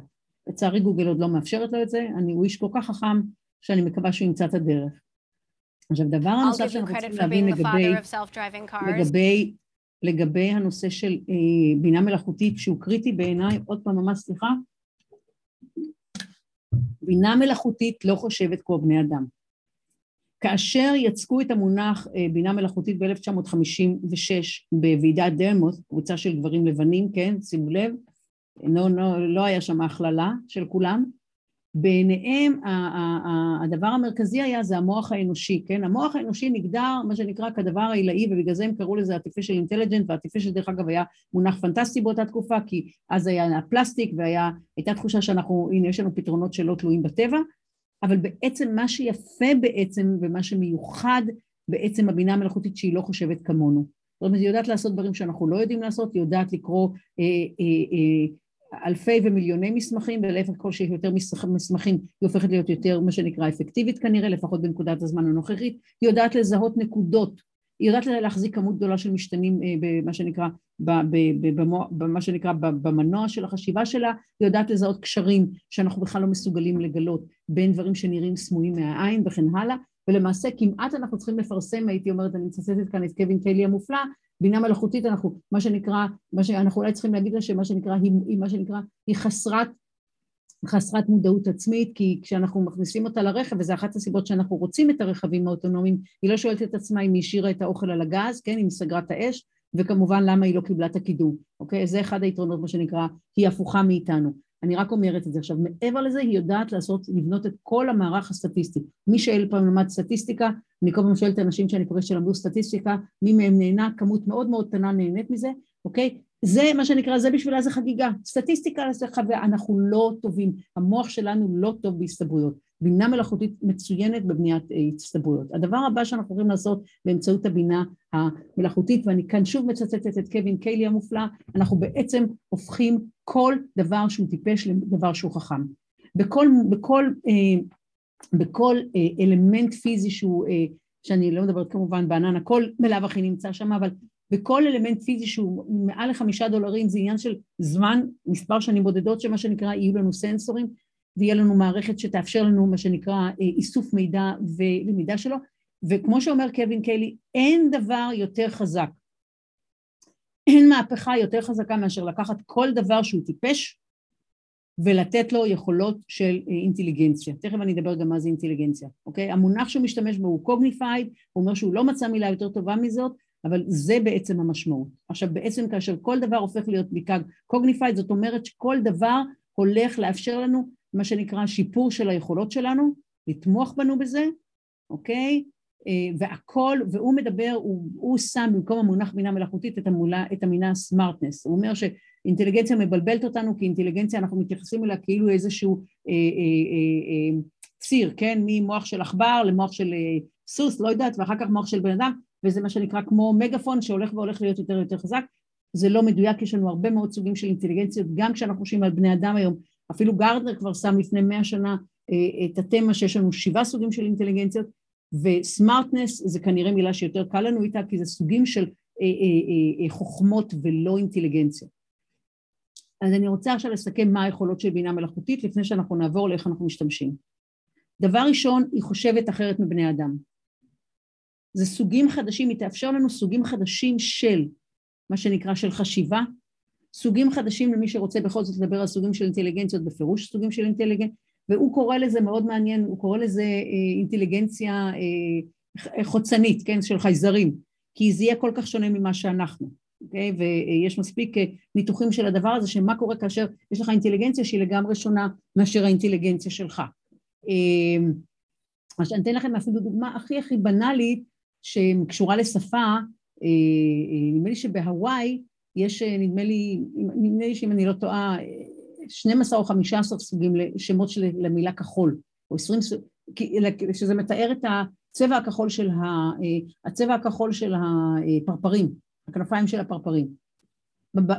לצערי גוגל עוד לא מאפשרת לו את זה, אני, הוא איש כל כך חכם שאני מקווה שהוא ימצא את הדרך. עכשיו, דבר הנוסף שאנחנו רוצים להבין לגבי, לגבי, לגבי הנושא של אה, בינה מלאכותית, שהוא קריטי בעיניי, עוד פעם ממש סליחה, בינה מלאכותית לא חושבת כמו בני אדם. כאשר יצקו את המונח אה, בינה מלאכותית ב-1956 בוועידת דרמוס, קבוצה של גברים לבנים, כן, שימו לב, לא, לא, לא היה שם הכללה של כולם, בעיניהם הדבר המרכזי היה זה המוח האנושי, כן? המוח האנושי נגדר מה שנקרא כדבר העילאי ובגלל זה הם קראו לזה artificial intelligent והartificial דרך אגב היה מונח פנטסטי באותה תקופה כי אז היה פלסטיק והייתה תחושה שאנחנו, הנה יש לנו פתרונות שלא תלויים בטבע אבל בעצם מה שיפה בעצם ומה שמיוחד בעצם הבינה המלאכותית שהיא לא חושבת כמונו זאת אומרת, היא יודעת לעשות דברים שאנחנו לא יודעים לעשות, היא יודעת לקרוא אה, אה, אה, אלפי ומיליוני מסמכים, ולהפך כל שיש יותר מסמכים היא הופכת להיות יותר מה שנקרא אפקטיבית כנראה, לפחות בנקודת הזמן הנוכחית, היא יודעת לזהות נקודות, היא יודעת להחזיק כמות גדולה של משתנים במה שנקרא, במה שנקרא במנוע של החשיבה שלה, היא יודעת לזהות קשרים שאנחנו בכלל לא מסוגלים לגלות בין דברים שנראים סמויים מהעין וכן הלאה, ולמעשה כמעט אנחנו צריכים לפרסם, הייתי אומרת, אני מצטטת כאן את קווין קיילי המופלא, בינה מלאכותית אנחנו, מה שנקרא, מה שאנחנו אולי צריכים להגיד לה שמה שנקרא, היא, מה שנקרא, היא חסרת חסרת מודעות עצמית, כי כשאנחנו מכניסים אותה לרכב, וזו אחת הסיבות שאנחנו רוצים את הרכבים האוטונומיים, היא לא שואלת את עצמה אם היא השאירה את האוכל על הגז, כן, אם היא סגרה את האש, וכמובן למה היא לא קיבלה את הקידום, אוקיי? זה אחד היתרונות, מה שנקרא, היא הפוכה מאיתנו. אני רק אומרת את זה עכשיו. מעבר לזה, היא יודעת לעשות, לבנות את כל המערך הסטטיסטי. מי שאי פעם למד סטטיסטיקה, אני כל פעם שואלת אנשים שאני פוגשת שלמדו סטטיסטיקה, מי מהם נהנה, כמות מאוד מאוד קטנה נהנית מזה, אוקיי? זה מה שנקרא, זה בשבילה זה חגיגה. סטטיסטיקה זה חוויה, אנחנו לא טובים. המוח שלנו לא טוב בהסתברויות. בינה מלאכותית מצוינת בבניית אה, הצטברויות. הדבר הבא שאנחנו יכולים לעשות באמצעות הבינה המלאכותית, ואני כאן שוב מצטטת את קווין קיילי המופלא, אנחנו בעצם הופכים כל דבר שהוא טיפש לדבר שהוא חכם. בכל, בכל, אה, בכל אה, אלמנט פיזי שהוא, שאני לא מדברת כמובן בענן, הכל בלאו הכי נמצא שם, אבל וכל אלמנט פיזי שהוא מעל לחמישה דולרים זה עניין של זמן, מספר שנים בודדות שמה שנקרא יהיו לנו סנסורים ויהיה לנו מערכת שתאפשר לנו מה שנקרא אה, איסוף מידע ולמידה שלו וכמו שאומר קווין קלי אין דבר יותר חזק אין מהפכה יותר חזקה מאשר לקחת כל דבר שהוא טיפש ולתת לו יכולות של אה, אינטליגנציה. תכף אני אדבר גם מה זה אינטליגנציה, אוקיי? המונח שהוא משתמש בו הוא cognified, הוא אומר שהוא לא מצא מילה יותר טובה מזאת, אבל זה בעצם המשמעות. עכשיו בעצם כאשר כל דבר הופך להיות cognified, זאת אומרת שכל דבר הולך לאפשר לנו מה שנקרא שיפור של היכולות שלנו, לתמוך בנו בזה, אוקיי? אה, והכל, והוא מדבר, הוא, הוא שם במקום המונח בינה מלאכותית את, המולה, את המינה סמארטנס, הוא אומר שאינטליגנציה מבלבלת אותנו כי אינטליגנציה אנחנו מתייחסים אליה כאילו איזשהו אה, אה, אה, אה, ציר, כן? ממוח של עכבר למוח של אה, סוס, לא יודעת, ואחר כך מוח של בן אדם, וזה מה שנקרא כמו מגפון שהולך והולך להיות יותר ויותר חזק. זה לא מדויק, יש לנו הרבה מאוד סוגים של אינטליגנציות, גם כשאנחנו חושבים על בני אדם היום, אפילו גרדנר כבר שם לפני מאה שנה אה, את התמה שיש לנו שבעה סוגים של אינטליגנציות, וסמארטנס זה כנראה מילה שיותר קל לנו איתה, כי זה סוגים של אה, אה, חוכמות ולא אינטליגנציה. אז אני רוצה עכשיו לסכם מה היכולות של בינה מלאכותית, לפני שאנחנו נעבור לאיך אנחנו משתמשים. דבר ראשון, היא חושבת אחרת מבני אדם. זה סוגים חדשים, היא תאפשר לנו סוגים חדשים של מה שנקרא של חשיבה, סוגים חדשים למי שרוצה בכל זאת לדבר על סוגים של אינטליגנציות, בפירוש סוגים של אינטליגנציה, והוא קורא לזה מאוד מעניין, הוא קורא לזה אה, אינטליגנציה אה, חוצנית, כן, של חייזרים, כי זה יהיה כל כך שונה ממה שאנחנו, אוקיי? ויש מספיק אה, ניתוחים של הדבר הזה, שמה קורה כאשר יש לך אינטליגנציה שהיא לגמרי שונה מאשר האינטליגנציה שלך. אז אני אתן לכם אפילו דוגמה הכי הכי בנאלית שקשורה לשפה, אה, אה, נדמה לי שבהוואי יש, אה, נדמה לי, נדמה לי שאם אני לא טועה, 12 או 15 סוגים שמות של למילה כחול, או 20, שזה מתאר את הצבע הכחול של, ה, הצבע הכחול של הפרפרים, הכנפיים של הפרפרים.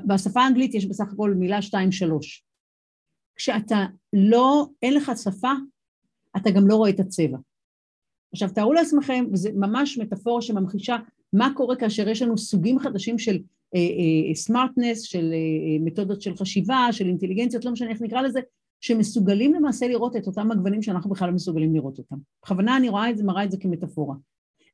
בשפה האנגלית יש בסך הכל מילה שתיים שלוש. כשאתה לא, אין לך שפה, אתה גם לא רואה את הצבע. עכשיו תארו לעצמכם, וזה ממש מטאפורה שממחישה מה קורה כאשר יש לנו סוגים חדשים של סמארטנס, uh, uh, של uh, מתודות של חשיבה, של אינטליגנציות, לא משנה איך נקרא לזה, שמסוגלים למעשה לראות את אותם הגוונים שאנחנו בכלל לא מסוגלים לראות אותם. בכוונה אני רואה את זה, מראה את זה כמטאפורה.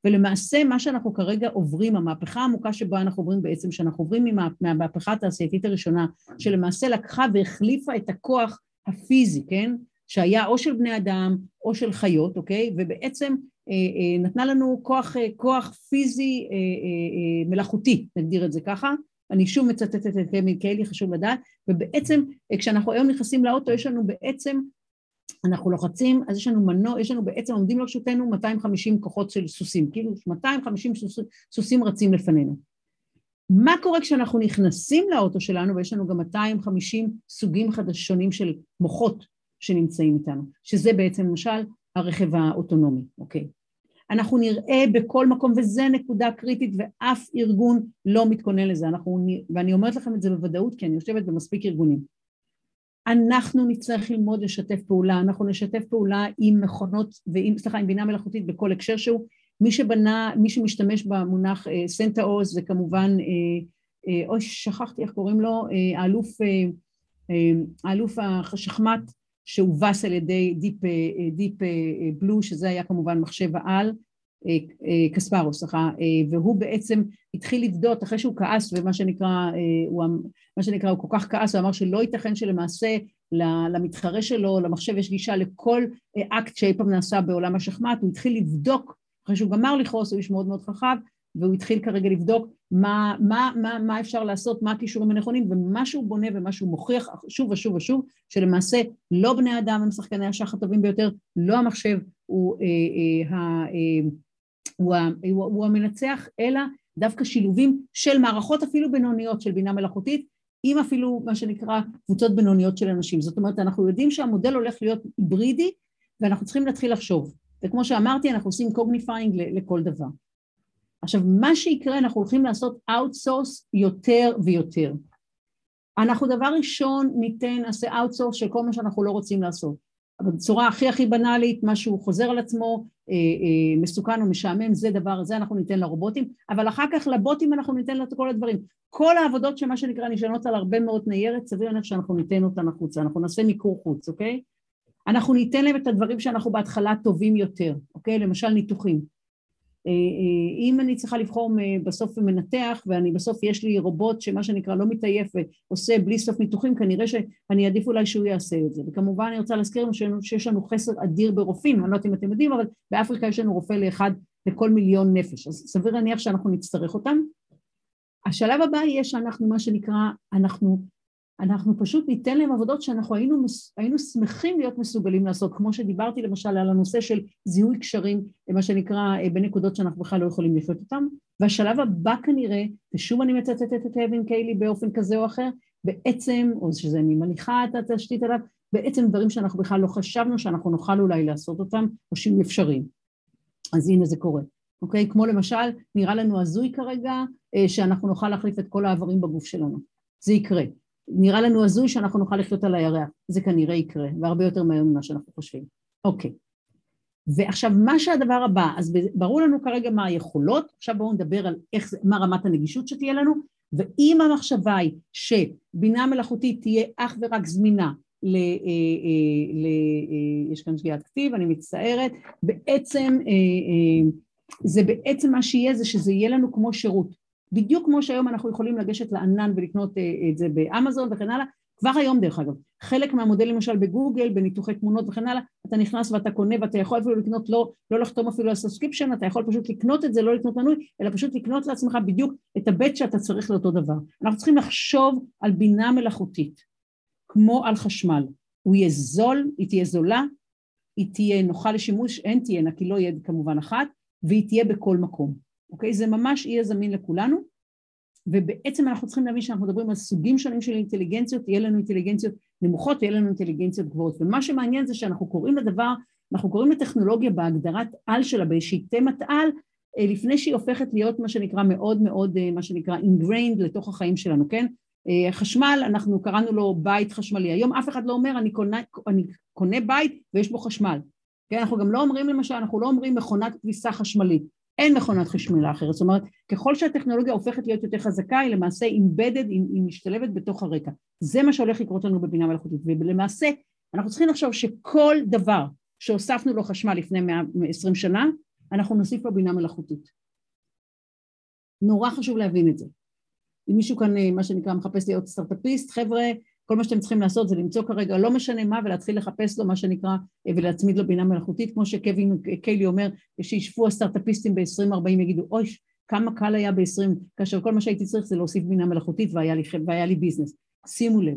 ולמעשה מה שאנחנו כרגע עוברים, המהפכה העמוקה שבה אנחנו עוברים בעצם, שאנחנו עוברים מהמהפכה התעשייתית הראשונה, שלמעשה לקחה והחליפה את הכוח הפיזי, כן? שהיה או של בני אדם או של חיות, אוקיי? ובעצם אה, אה, נתנה לנו כוח, אה, כוח פיזי אה, אה, אה, מלאכותי, נגדיר את זה ככה. אני שוב מצטטת את קיימי קיילי, חשוב לדעת, ובעצם אה, כשאנחנו היום נכנסים לאוטו, יש לנו בעצם, אנחנו לוחצים, אז יש לנו מנוע, יש לנו בעצם, עומדים לרשותנו 250 כוחות של סוסים, כאילו 250 סוס, סוסים רצים לפנינו. מה קורה כשאנחנו נכנסים לאוטו שלנו ויש לנו גם 250 סוגים חדשונים של מוחות שנמצאים איתנו, שזה בעצם למשל הרכב האוטונומי, אוקיי? אנחנו נראה בכל מקום, וזה נקודה קריטית ואף ארגון לא מתכונן לזה, אנחנו, ואני אומרת לכם את זה בוודאות כי אני יושבת במספיק ארגונים. אנחנו נצטרך ללמוד לשתף פעולה, אנחנו נשתף פעולה עם מכונות ועם, סליחה, עם בינה מלאכותית בכל הקשר שהוא, מי שבנה, מי שמשתמש במונח סנטה עוז זה כמובן, אוי שכחתי איך קוראים לו, האלוף, האלוף השחמט שהובס על ידי דיפ, דיפ בלו, שזה היה כמובן מחשב העל, קספרוב, סליחה, והוא בעצם התחיל לבדוק אחרי שהוא כעס ומה שנקרא, הוא, מה שנקרא, הוא כל כך כעס, הוא אמר שלא ייתכן שלמעשה למתחרה שלו, למחשב יש גישה לכל אקט שאי פעם נעשה בעולם השחמט, הוא התחיל לבדוק, אחרי שהוא גמר לכעוס, הוא איש מאוד מאוד חכם, והוא התחיל כרגע לבדוק מה, מה, מה, מה אפשר לעשות, מה הכישורים הנכונים, ומה שהוא בונה ומה שהוא מוכיח שוב ושוב ושוב, שלמעשה לא בני אדם הם שחקני השח הטובים ביותר, לא המחשב הוא, אה, אה, אה, הוא, הוא, הוא המנצח, אלא דווקא שילובים של מערכות אפילו בינוניות של בינה מלאכותית, עם אפילו מה שנקרא קבוצות בינוניות של אנשים. זאת אומרת, אנחנו יודעים שהמודל הולך להיות היברידי, ואנחנו צריכים להתחיל לחשוב. וכמו שאמרתי, אנחנו עושים cognifying לכל דבר. עכשיו, מה שיקרה, אנחנו הולכים לעשות outsource יותר ויותר. אנחנו דבר ראשון ניתן, נעשה outsource של כל מה שאנחנו לא רוצים לעשות. אבל בצורה הכי הכי בנאלית, משהו חוזר על עצמו, אה, אה, מסוכן או משעמם, זה דבר, זה אנחנו ניתן לרובוטים, אבל אחר כך לבוטים אנחנו ניתן את כל הדברים. כל העבודות שמה שנקרא נשענות על הרבה מאוד ניירת, סביר להניח שאנחנו ניתן אותן החוצה, אנחנו נעשה מיקור חוץ, אוקיי? אנחנו ניתן להם את הדברים שאנחנו בהתחלה טובים יותר, אוקיי? למשל ניתוחים. אה, אה, אם אני צריכה לבחור בסוף מנתח ואני בסוף יש לי רובוט שמה שנקרא לא מתעייף ועושה בלי סוף ניתוחים כנראה שאני אעדיף אולי שהוא יעשה את זה. וכמובן אני רוצה להזכיר לנו שיש לנו חסר אדיר ברופאים אני לא יודעת אם אתם יודעים אבל באפריקה יש לנו רופא לאחד לכל מיליון נפש. אז סביר להניח שאנחנו נצטרך אותם. השלב הבא יהיה שאנחנו מה שנקרא אנחנו אנחנו פשוט ניתן להם עבודות שאנחנו היינו, היינו שמחים להיות מסוגלים לעשות, כמו שדיברתי למשל על הנושא של זיהוי קשרים, מה שנקרא בנקודות שאנחנו בכלל לא יכולים לחיות אותם, והשלב הבא כנראה, ושוב אני מצטטת את אבן קיילי באופן כזה או אחר, בעצם, או שזה אני מניחה את התשתית עליו, בעצם דברים שאנחנו בכלל לא חשבנו שאנחנו נוכל אולי לעשות אותם, או שהם אפשריים. אז הנה זה קורה, אוקיי? כמו למשל, נראה לנו הזוי כרגע, אה, שאנחנו נוכל להחליף את כל האיברים בגוף שלנו. זה יקרה. נראה לנו הזוי שאנחנו נוכל לחיות על הירח, זה כנראה יקרה, והרבה יותר מהר ממה שאנחנו חושבים. אוקיי. ועכשיו, מה שהדבר הבא, אז ברור לנו כרגע מה היכולות, עכשיו בואו נדבר על איך, מה רמת הנגישות שתהיה לנו, ואם המחשבה היא שבינה מלאכותית תהיה אך ורק זמינה ל... אה, אה, ל אה, יש כאן שגיאת כתיב, אני מצטערת, בעצם זה בעצם מה שיהיה זה שזה יהיה לנו כמו שירות. בדיוק כמו שהיום אנחנו יכולים לגשת לענן ולקנות אה, את זה באמזון וכן הלאה, כבר היום דרך אגב, חלק מהמודלים למשל בגוגל, בניתוחי תמונות וכן הלאה, אתה נכנס ואתה קונה ואתה יכול אפילו לקנות, לא, לא לחתום אפילו על subscription, אתה יכול פשוט לקנות את זה, לא לקנות מנוי, אלא פשוט לקנות לעצמך בדיוק את הבט שאתה צריך לאותו דבר. אנחנו צריכים לחשוב על בינה מלאכותית, כמו על חשמל. הוא יהיה זול, היא תהיה זולה, היא תהיה נוחה לשימוש, אין תהיינה, כי לא יהיה כמובן אחת, והיא תהיה בכל מקום. אוקיי? זה ממש יהיה זמין לכולנו, ובעצם אנחנו צריכים להבין שאנחנו מדברים על סוגים שונים של אינטליגנציות, יהיה לנו אינטליגנציות נמוכות ויהיה לנו אינטליגנציות גבוהות, ומה שמעניין זה שאנחנו קוראים לדבר, אנחנו קוראים לטכנולוגיה בהגדרת על שלה, באיזושהי תמת על, אה, לפני שהיא הופכת להיות מה שנקרא מאוד מאוד, אה, מה שנקרא ingrained לתוך החיים שלנו, כן? אה, חשמל, אנחנו קראנו לו בית חשמלי, היום אף אחד לא אומר אני קונה, אני קונה בית ויש בו חשמל, כן? אנחנו גם לא אומרים למשל, אנחנו לא אומרים מכונת כביסה חשמלית, אין מכונת חשמלה אחרת, זאת אומרת ככל שהטכנולוגיה הופכת להיות יותר חזקה היא למעשה אימבדד, היא משתלבת בתוך הרקע, זה מה שהולך לקרות לנו בבינה מלאכותית. ולמעשה אנחנו צריכים לחשוב שכל דבר שהוספנו לו חשמל לפני 120 שנה אנחנו נוסיף לו בינה מלאכותית. נורא חשוב להבין את זה. אם מישהו כאן מה שנקרא מחפש להיות סטארט-אפיסט חבר'ה כל מה שאתם צריכים לעשות זה למצוא כרגע לא משנה מה ולהתחיל לחפש לו מה שנקרא ולהצמיד לו בינה מלאכותית כמו שקווין קיילי אומר שישבו הסטארט-אפיסטים ב-2040 יגידו אוי כמה קל היה ב-20 כאשר כל מה שהייתי צריך זה להוסיף בינה מלאכותית והיה לי, והיה לי ביזנס שימו לב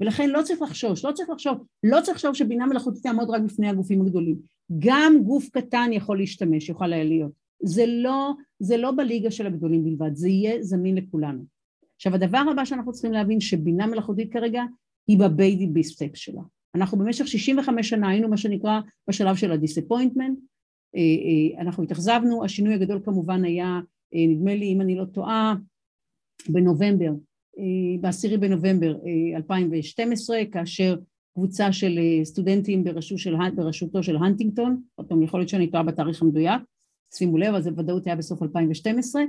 ולכן לא צריך לחשוש, לא צריך לחשוב, לא צריך לחשוב שבינה מלאכותית תעמוד רק בפני הגופים הגדולים. גם גוף קטן יכול להשתמש, יוכל להיות. זה לא, זה לא בליגה של הגדולים בלבד, זה יהיה זמין לכולנו. עכשיו הדבר הבא שאנחנו צריכים להבין שבינה מלאכותית כרגע היא ב baby step שלה. אנחנו במשך 65 שנה היינו מה שנקרא בשלב של ה disappointment, אה, אה, אנחנו התאכזבנו, השינוי הגדול כמובן היה אה, נדמה לי אם אני לא טועה בנובמבר, בעשירי בנובמבר 2012 כאשר קבוצה של סטודנטים בראשות של, בראשותו של הנטינגטון, עוד פעם יכול להיות שאני טועה בתאריך המדויק, שימו לב, אז בוודאות היה בסוף 2012,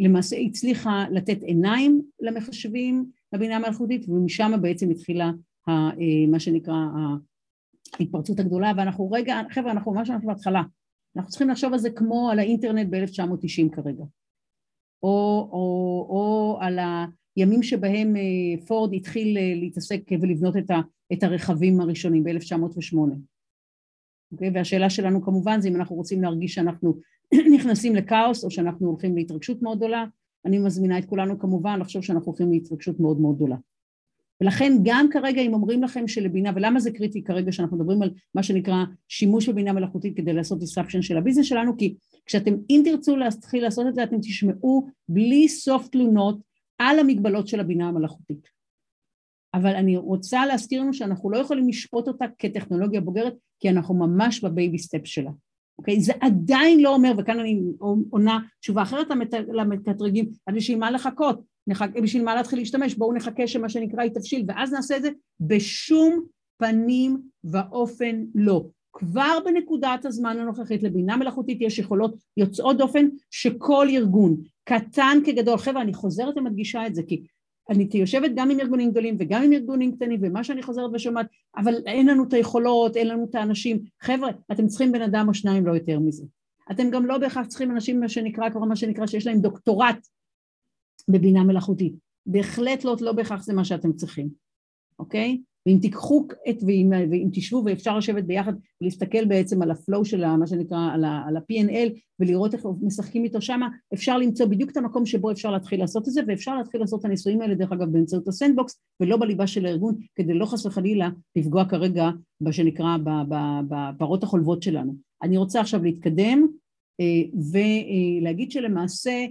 למעשה הצליחה לתת עיניים למחשבים, לבינה המלאכותית, ומשם בעצם התחילה מה שנקרא ההתפרצות הגדולה, ואנחנו רגע, חבר'ה, אנחנו ממש אנחנו בהתחלה, אנחנו צריכים לחשוב על זה כמו על האינטרנט ב-1990 כרגע, או, או, או על הימים שבהם פורד התחיל להתעסק ולבנות את, ה, את הרכבים הראשונים ב-1908. Okay, אוקיי? והשאלה שלנו כמובן זה אם אנחנו רוצים להרגיש שאנחנו נכנסים לכאוס או שאנחנו הולכים להתרגשות מאוד גדולה, אני מזמינה את כולנו כמובן לחשוב שאנחנו הולכים להתרגשות מאוד מאוד גדולה. ולכן גם כרגע אם אומרים לכם שלבינה, ולמה זה קריטי כרגע שאנחנו מדברים על מה שנקרא שימוש בבינה מלאכותית כדי לעשות disruption של הביזנס שלנו, כי כשאתם, אם תרצו להתחיל לעשות את זה, אתם תשמעו בלי סוף תלונות על המגבלות של הבינה המלאכותית. אבל אני רוצה להזכיר לנו שאנחנו לא יכולים לשפוט אותה כטכנולוגיה בוגרת, כי אנחנו ממש ב baby step שלה. אוקיי? זה עדיין לא אומר, וכאן אני עונה תשובה אחרת למקטרגים, אז בשביל מה לחכות? בשביל מה להתחיל להשתמש? בואו נחכה שמה שנקרא יתבשיל, ואז נעשה את זה בשום פנים ואופן לא. כבר בנקודת הזמן הנוכחית לבינה מלאכותית יש יכולות יוצאות דופן שכל ארגון, קטן כגדול, חבר'ה אני חוזרת ומדגישה את זה כי אני יושבת גם עם ארגונים גדולים וגם עם ארגונים קטנים ומה שאני חוזרת ושומעת אבל אין לנו את היכולות, אין לנו את האנשים. חבר'ה אתם צריכים בן אדם או שניים לא יותר מזה. אתם גם לא בהכרח צריכים אנשים מה שנקרא כבר מה שנקרא שיש להם דוקטורט בבינה מלאכותית. בהחלט לא, לא בהכרח זה מה שאתם צריכים אוקיי? ואם תיקחו את, ואם, ואם תשבו ואפשר לשבת ביחד ולהסתכל בעצם על הפלואו של מה שנקרא, על ה-P&L ולראות איך משחקים איתו שמה, אפשר למצוא בדיוק את המקום שבו אפשר להתחיל לעשות את זה ואפשר להתחיל לעשות את הניסויים האלה דרך אגב באמצעות הסנדבוקס ולא בליבה של הארגון כדי לא חס וחלילה לפגוע כרגע מה שנקרא בפרות החולבות שלנו. אני רוצה עכשיו להתקדם אה, ולהגיד שלמעשה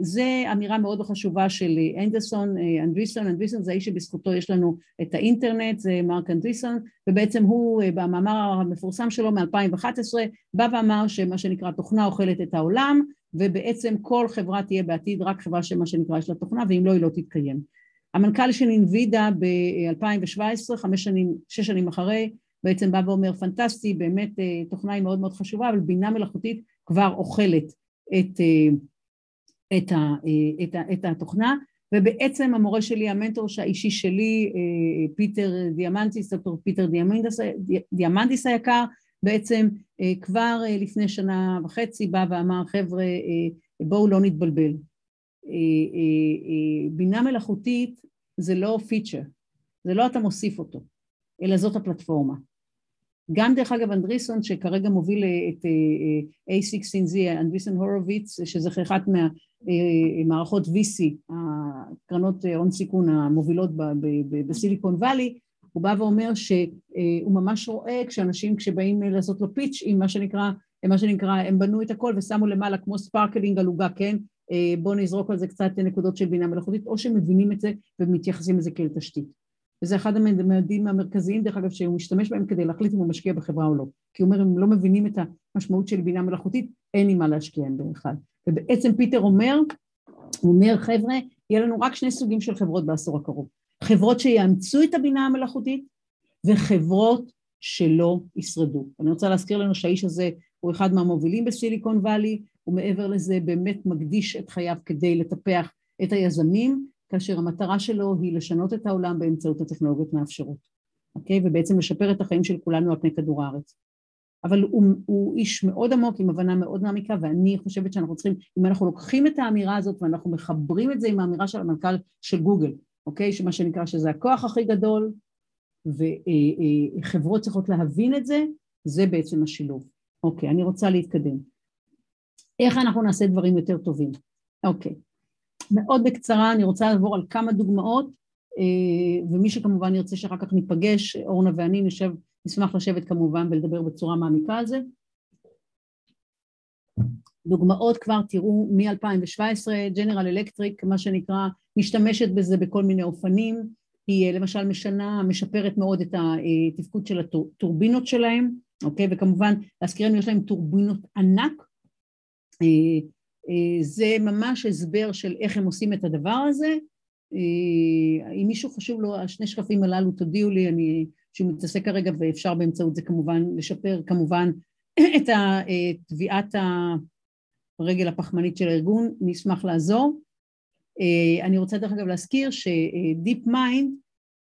זה אמירה מאוד חשובה של אנדרסון, אה, אנדריסון, אנדריסון זה האיש שבזכותו יש לנו את האינטרנט, זה מרק אנדריסון, ובעצם הוא במאמר המפורסם שלו מ-2011 בא ואמר שמה שנקרא תוכנה אוכלת את העולם, ובעצם כל חברה תהיה בעתיד רק חברה שמה שנקרא יש לה תוכנה, ואם לא היא לא תתקיים. המנכ"ל של אינווידה ב-2017, חמש שנים, שש שנים אחרי, בעצם בא ואומר פנטסטי, באמת תוכנה היא מאוד מאוד חשובה, אבל בינה מלאכותית כבר אוכלת את את, ה, את, ה, את התוכנה ובעצם המורה שלי, המנטור האישי שלי, אה, פיטר דיאמנטיס, דוקטור פיטר דיאמנטיס, דיאמנטיס היקר, בעצם אה, כבר אה, לפני שנה וחצי בא ואמר חבר'ה בואו לא נתבלבל, בינה מלאכותית זה לא feature, זה לא אתה מוסיף אותו, אלא זאת הפלטפורמה. גם דרך אגב אנדריסן שכרגע מוביל את A16Z, אנדריסן הורוביץ, שזה אחת מהמערכות VC, הקרנות הון סיכון המובילות בסיליקון וואלי, הוא בא ואומר שהוא ממש רואה כשאנשים כשבאים לעשות לו pitch עם מה שנקרא, מה שנקרא, הם בנו את הכל ושמו למעלה כמו sprinkling על עוגה, כן? בואו נזרוק על זה קצת נקודות של בינה מלאכותית, או שמבינים את זה ומתייחסים לזה כאל תשתית. וזה אחד המדדים המרכזיים דרך אגב שהוא משתמש בהם כדי להחליט אם הוא משקיע בחברה או לא כי הוא אומר אם לא מבינים את המשמעות של בינה מלאכותית אין לי מה להשקיע עם בכלל ובעצם פיטר אומר הוא אומר חבר'ה יהיה לנו רק שני סוגים של חברות בעשור הקרוב חברות שיאמצו את הבינה המלאכותית וחברות שלא ישרדו אני רוצה להזכיר לנו שהאיש הזה הוא אחד מהמובילים בסיליקון וואלי ומעבר לזה באמת מקדיש את חייו כדי לטפח את היזמים כאשר המטרה שלו היא לשנות את העולם באמצעות הטכנולוגיות מאפשרות, אוקיי? ובעצם לשפר את החיים של כולנו על פני כדור הארץ. אבל הוא, הוא איש מאוד עמוק עם הבנה מאוד מעמיקה ואני חושבת שאנחנו צריכים, אם אנחנו לוקחים את האמירה הזאת ואנחנו מחברים את זה עם האמירה של המנכ"ל של גוגל, אוקיי? שמה שנקרא שזה הכוח הכי גדול וחברות צריכות להבין את זה, זה בעצם השילוב. אוקיי, אני רוצה להתקדם. איך אנחנו נעשה דברים יותר טובים? אוקיי. מאוד בקצרה, אני רוצה לעבור על כמה דוגמאות, אה, ומי שכמובן ירצה שאחר כך ניפגש, אורנה ואני נשב, נשמח לשבת כמובן ולדבר בצורה מעמיקה על זה. דוגמאות כבר תראו מ-2017, ג'נרל אלקטריק, מה שנקרא, משתמשת בזה בכל מיני אופנים, היא למשל משנה, משפרת מאוד את התפקוד של הטורבינות שלהם, אוקיי? וכמובן, להזכירנו, יש להם טורבינות ענק, אה, אה, זה ממש הסבר של איך הם עושים את הדבר הזה. אה, אם מישהו חשוב לו, השני שקפים הללו תודיעו לי, אני, שהוא מתעסק כרגע ואפשר באמצעות זה כמובן לשפר כמובן *clears throat* את טביעת הרגל הפחמנית של הארגון, נשמח לעזור. אני רוצה דרך אגב להזכיר ש DeepMind,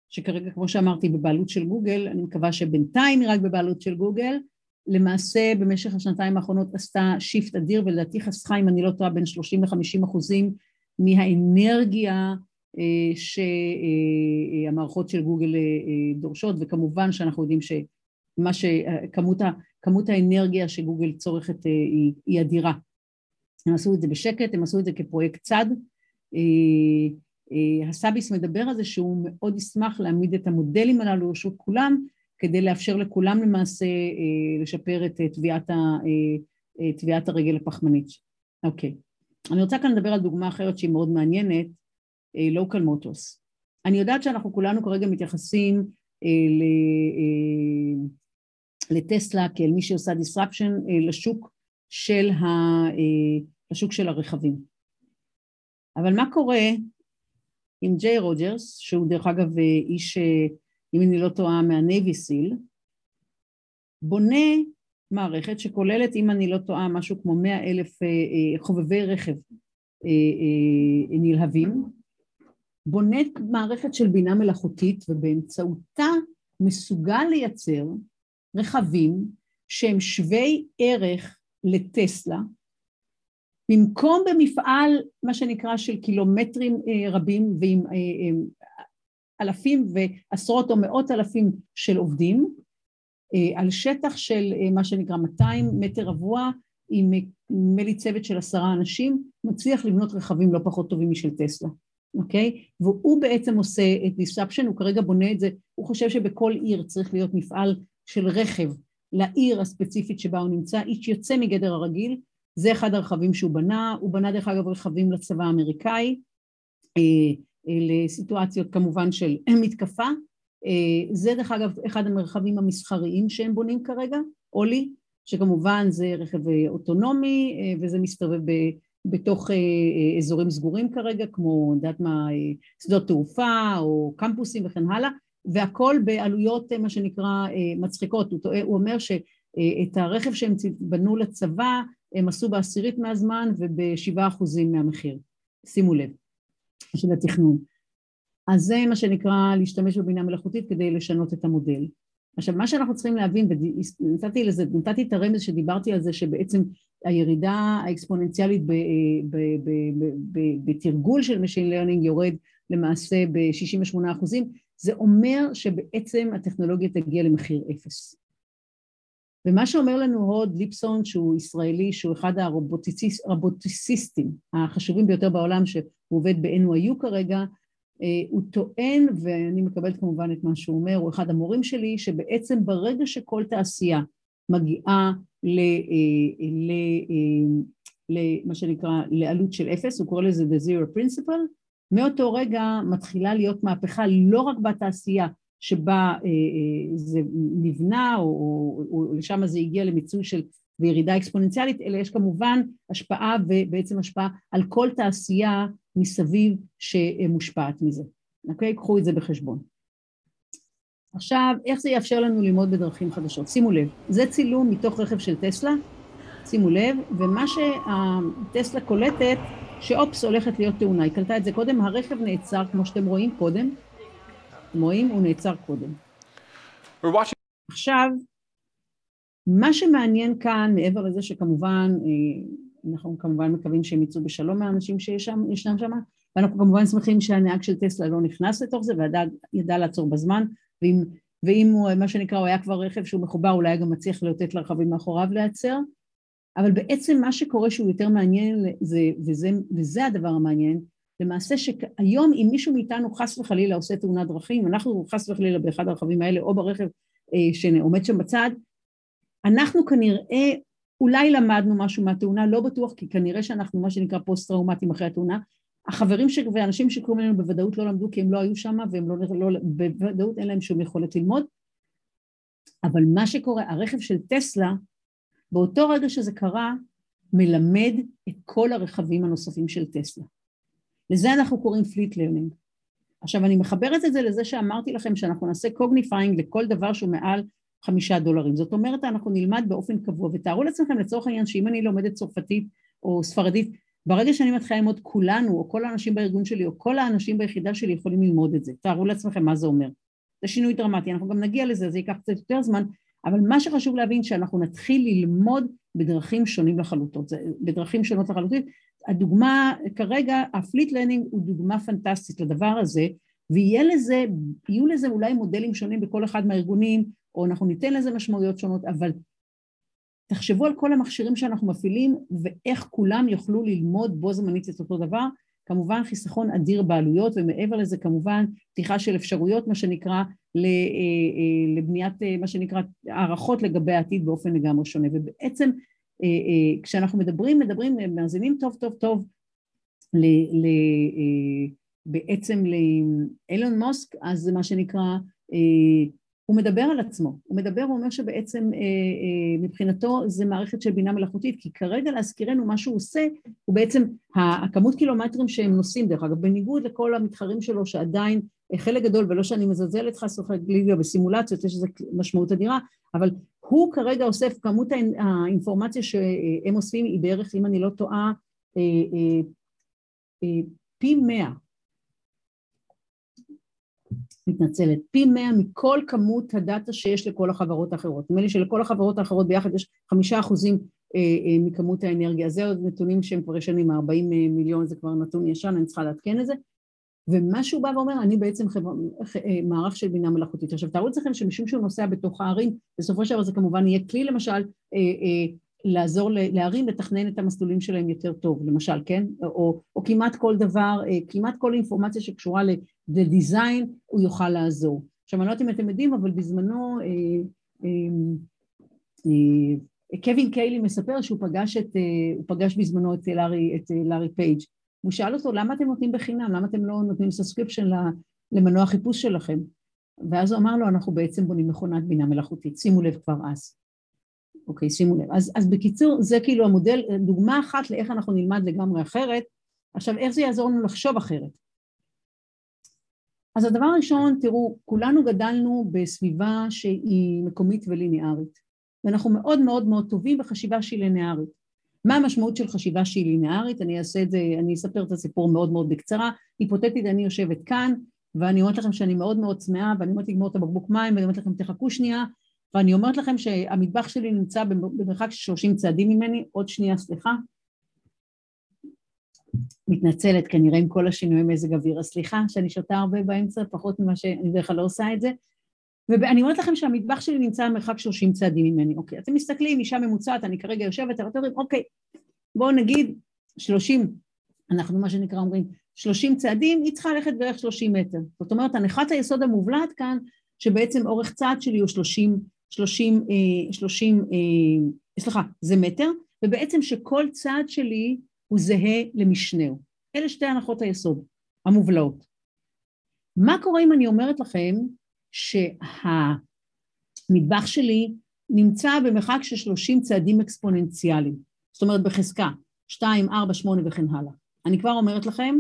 שכרגע כמו שאמרתי בבעלות של גוגל, אני מקווה שבינתיים היא רק בבעלות של גוגל, למעשה במשך השנתיים האחרונות עשתה shift אדיר ולדעתי חסכה אם אני לא טועה בין 30 ל-50 אחוזים מהאנרגיה אה, שהמערכות של גוגל אה, דורשות וכמובן שאנחנו יודעים שכמות כמות האנרגיה שגוגל צורכת אה, היא, היא אדירה. הם עשו את זה בשקט, הם עשו את זה כפרויקט צד. הסאביס מדבר על זה שהוא מאוד ישמח להעמיד את המודלים הללו לרשות כולם כדי לאפשר לכולם למעשה לשפר את טביעת, טביעת הרגל הפחמנית. אוקיי. אני רוצה כאן לדבר על דוגמה אחרת שהיא מאוד מעניינת, local motors. אני יודעת שאנחנו כולנו כרגע מתייחסים לטסלה כאל מי שעושה disruption לשוק של, ה, לשוק של הרכבים. אבל מה קורה עם ג'יי רוג'רס, שהוא דרך אגב איש, אם אני לא טועה, מהנייבי סיל, בונה מערכת שכוללת, אם אני לא טועה, משהו כמו מאה אלף חובבי רכב נלהבים, בונה מערכת של בינה מלאכותית ובאמצעותה מסוגל לייצר רכבים שהם שווי ערך לטסלה, במקום במפעל מה שנקרא של קילומטרים אה, רבים ועם אה, אה, אלפים ועשרות או מאות אלפים של עובדים, על שטח של מה שנקרא 200 מטר רבוע עם נדמה לי צוות של עשרה אנשים, מצליח לבנות רכבים לא פחות טובים משל טסלה. אוקיי? והוא בעצם עושה את disruption, הוא כרגע בונה את זה, הוא חושב שבכל עיר צריך להיות מפעל של רכב לעיר הספציפית שבה הוא נמצא, איש יוצא מגדר הרגיל, זה אחד הרכבים שהוא בנה, הוא בנה דרך אגב רכבים לצבא האמריקאי, אה, אה, לסיטואציות כמובן של *clears throat* מתקפה, אה, זה דרך אגב אחד המרחבים המסחריים שהם בונים כרגע, אולי, שכמובן זה רכב אוטונומי וזה מסתובב בתוך אה, אה, אזורים סגורים כרגע, כמו, יודעת מה, אה, שדות תעופה או קמפוסים וכן הלאה, והכל בעלויות, מה שנקרא, מצחיקות. הוא, טועה, הוא אומר שאת הרכב שהם בנו לצבא, הם עשו בעשירית מהזמן ובשבעה אחוזים מהמחיר. שימו לב, של התכנון. אז זה מה שנקרא להשתמש בבינה מלאכותית כדי לשנות את המודל. עכשיו מה שאנחנו צריכים להבין, ונתתי לזה, נתתי את הרמז שדיברתי על זה שבעצם הירידה האקספוננציאלית בתרגול של Machine Learning יורד למעשה ב-68 אחוזים, זה אומר שבעצם הטכנולוגיה תגיע למחיר אפס. ומה שאומר לנו הוד ליפסון שהוא ישראלי, שהוא אחד הרובוטיסיסטים החשובים ביותר בעולם, שהוא עובד ב-NYU כרגע, אה, הוא טוען, ואני מקבלת כמובן את מה שהוא אומר, הוא אחד המורים שלי, שבעצם ברגע שכל תעשייה מגיעה למה שנקרא לעלות של אפס, הוא קורא לזה the zero principle, מאותו רגע מתחילה להיות מהפכה לא רק בתעשייה שבה אה, אה, זה נבנה או, או, או לשם זה הגיע למיצוי של וירידה אקספוננציאלית, אלא יש כמובן השפעה ובעצם השפעה על כל תעשייה מסביב שמושפעת מזה. אוקיי? קחו את זה בחשבון. עכשיו, איך זה יאפשר לנו ללמוד בדרכים חדשות? שימו לב, זה צילום מתוך רכב של טסלה, שימו לב, ומה שהטסלה קולטת, שאופס הולכת להיות תאונה, היא קלטה את זה קודם, הרכב נעצר, כמו שאתם רואים קודם, אתם רואים? הוא נעצר קודם. עכשיו, מה שמעניין כאן, מעבר לזה שכמובן, אה, אנחנו כמובן מקווים שהם יצאו בשלום מהאנשים שישנם שם, ואנחנו כמובן שמחים שהנהג של טסלה לא נכנס לתוך זה וידע לעצור בזמן, ואם, ואם הוא, מה שנקרא, הוא היה כבר רכב שהוא מחובר, אולי גם מצליח לאותת לרכבים מאחוריו להיעצר, אבל בעצם מה שקורה שהוא יותר מעניין, זה, וזה, וזה הדבר המעניין, למעשה שהיום אם מישהו מאיתנו חס וחלילה עושה תאונת דרכים, אנחנו חס וחלילה באחד הרכבים האלה או ברכב אה, שעומד שם בצד, אנחנו כנראה אולי למדנו משהו מהתאונה, לא בטוח, כי כנראה שאנחנו מה שנקרא פוסט-טראומטיים אחרי התאונה, החברים ש... ואנשים שקוראים לנו בוודאות לא למדו כי הם לא היו שם והם לא, לא, בוודאות אין להם שום יכולת ללמוד, אבל מה שקורה, הרכב של טסלה, באותו רגע שזה קרה, מלמד את כל הרכבים הנוספים של טסלה. לזה אנחנו קוראים fleet learning. עכשיו אני מחברת את זה לזה שאמרתי לכם שאנחנו נעשה cognifying לכל דבר שהוא מעל חמישה דולרים. זאת אומרת, אנחנו נלמד באופן קבוע, ותארו לעצמכם לצורך העניין שאם אני לומדת צרפתית או ספרדית, ברגע שאני מתחילה ללמוד כולנו, או כל האנשים בארגון שלי, או כל האנשים ביחידה שלי יכולים ללמוד את זה. תארו לעצמכם מה זה אומר. זה שינוי דרמטי, אנחנו גם נגיע לזה, זה ייקח קצת יותר זמן, אבל מה שחשוב להבין שאנחנו נתחיל ללמוד בדרכים שונים לחלוטות, בדרכים שונות לחלוטין. הדוגמה, כרגע ה fleet learning הוא דוגמה פנטסטית לדבר הזה, ויהיה לזה, יהיו לזה אולי מודלים שונים בכל אחד מהארגונים, או אנחנו ניתן לזה משמעויות שונות, אבל תחשבו על כל המכשירים שאנחנו מפעילים ואיך כולם יוכלו ללמוד בו זמנית את אותו דבר, כמובן חיסכון אדיר בעלויות ומעבר לזה כמובן פתיחה של אפשרויות מה שנקרא אה, אה, לבניית אה, מה שנקרא הערכות לגבי העתיד באופן לגמרי שונה. ובעצם כשאנחנו מדברים מדברים מאזינים טוב טוב טוב ל, ל, בעצם לאילון מוסק אז זה מה שנקרא הוא מדבר על עצמו, הוא מדבר, הוא אומר שבעצם אה, אה, מבחינתו זה מערכת של בינה מלאכותית, כי כרגע להזכירנו מה שהוא עושה הוא בעצם הכמות קילומטרים שהם נוסעים, דרך אגב, בניגוד לכל המתחרים שלו שעדיין אה, חלק גדול, ולא שאני מזלזלת חס וחלילה בסימולציות, יש לזה משמעות אדירה, אבל הוא כרגע אוסף, כמות האינפורמציה שהם אוספים היא בערך, אם אני לא טועה, אה, אה, אה, פי מאה מתנצלת, פי מאה מכל כמות הדאטה שיש לכל החברות האחרות. נדמה לי שלכל החברות האחרות ביחד יש חמישה אחוזים אה, אה, מכמות האנרגיה. זה עוד נתונים שהם כבר ישנים, 40 אה, מיליון זה כבר נתון ישן, אני צריכה לעדכן את זה. ומה שהוא בא ואומר, אני בעצם חבר, מערך של בינה מלאכותית. עכשיו תארו לעצמכם שמשום שהוא נוסע בתוך הערים, בסופו של דבר זה כמובן יהיה כלי למשל לעזור לערים לתכנן את המסלולים שלהם יותר טוב, למשל, כן? או, או כמעט כל דבר, כמעט כל אינפורמציה שקשורה ל design, הוא יוכל לעזור. עכשיו, אני לא יודעת אם אתם יודעים, אבל בזמנו אה, אה, אה, קווין קלי מספר שהוא פגש, את, אה, פגש בזמנו את לארי, את לארי פייג'. הוא שאל אותו, למה אתם נותנים בחינם? למה אתם לא נותנים subscription למנוע חיפוש שלכם? ואז הוא אמר לו, אנחנו בעצם בונים מכונת בינה מלאכותית. שימו לב כבר אז. אוקיי, שימו לב. אז, אז בקיצור, זה כאילו המודל, דוגמה אחת לאיך אנחנו נלמד לגמרי אחרת. עכשיו, איך זה יעזור לנו לחשוב אחרת? אז הדבר הראשון, תראו, כולנו גדלנו בסביבה שהיא מקומית וליניארית, ואנחנו מאוד מאוד מאוד טובים בחשיבה שהיא ליניארית. מה המשמעות של חשיבה שהיא ליניארית? אני אעשה את זה, אני אספר את הסיפור מאוד מאוד בקצרה. היפותטית, אני יושבת כאן, ואני אומרת לכם שאני מאוד מאוד צמאה, ואני אומרת לגמור את הבקבוק מים, ואני אומרת לכם תחכו שנייה, ואני אומרת לכם שהמטבח שלי נמצא במרחק של 30 צעדים ממני, עוד שנייה, סליחה. מתנצלת כנראה עם כל השינויי מזג אוויר, אז סליחה שאני שותה הרבה באמצע, פחות ממה שאני בדרך כלל לא עושה את זה. ואני אומרת לכם שהמטבח שלי נמצא במרחק 30 צעדים ממני, אוקיי, אתם מסתכלים, אישה ממוצעת, אני כרגע יושבת, אבל אתם אומרים, אוקיי, בואו נגיד 30, אנחנו מה שנקרא אומרים, 30 צעדים, היא צריכה ללכת בערך 30 מטר. זאת אומרת, הנחת היסוד המובלעת כאן, שבעצם אורך צעד שלי הוא 30, 30, 30, סליחה, זה מטר, ובעצם שכל צעד שלי הוא זהה למשנהו. אלה שתי הנחות היסוד המובלעות. מה קורה אם אני אומרת לכם שהמטבח שלי נמצא במרחק של 30 צעדים אקספוננציאליים, זאת אומרת בחזקה 2, 4, 8 וכן הלאה. אני כבר אומרת לכם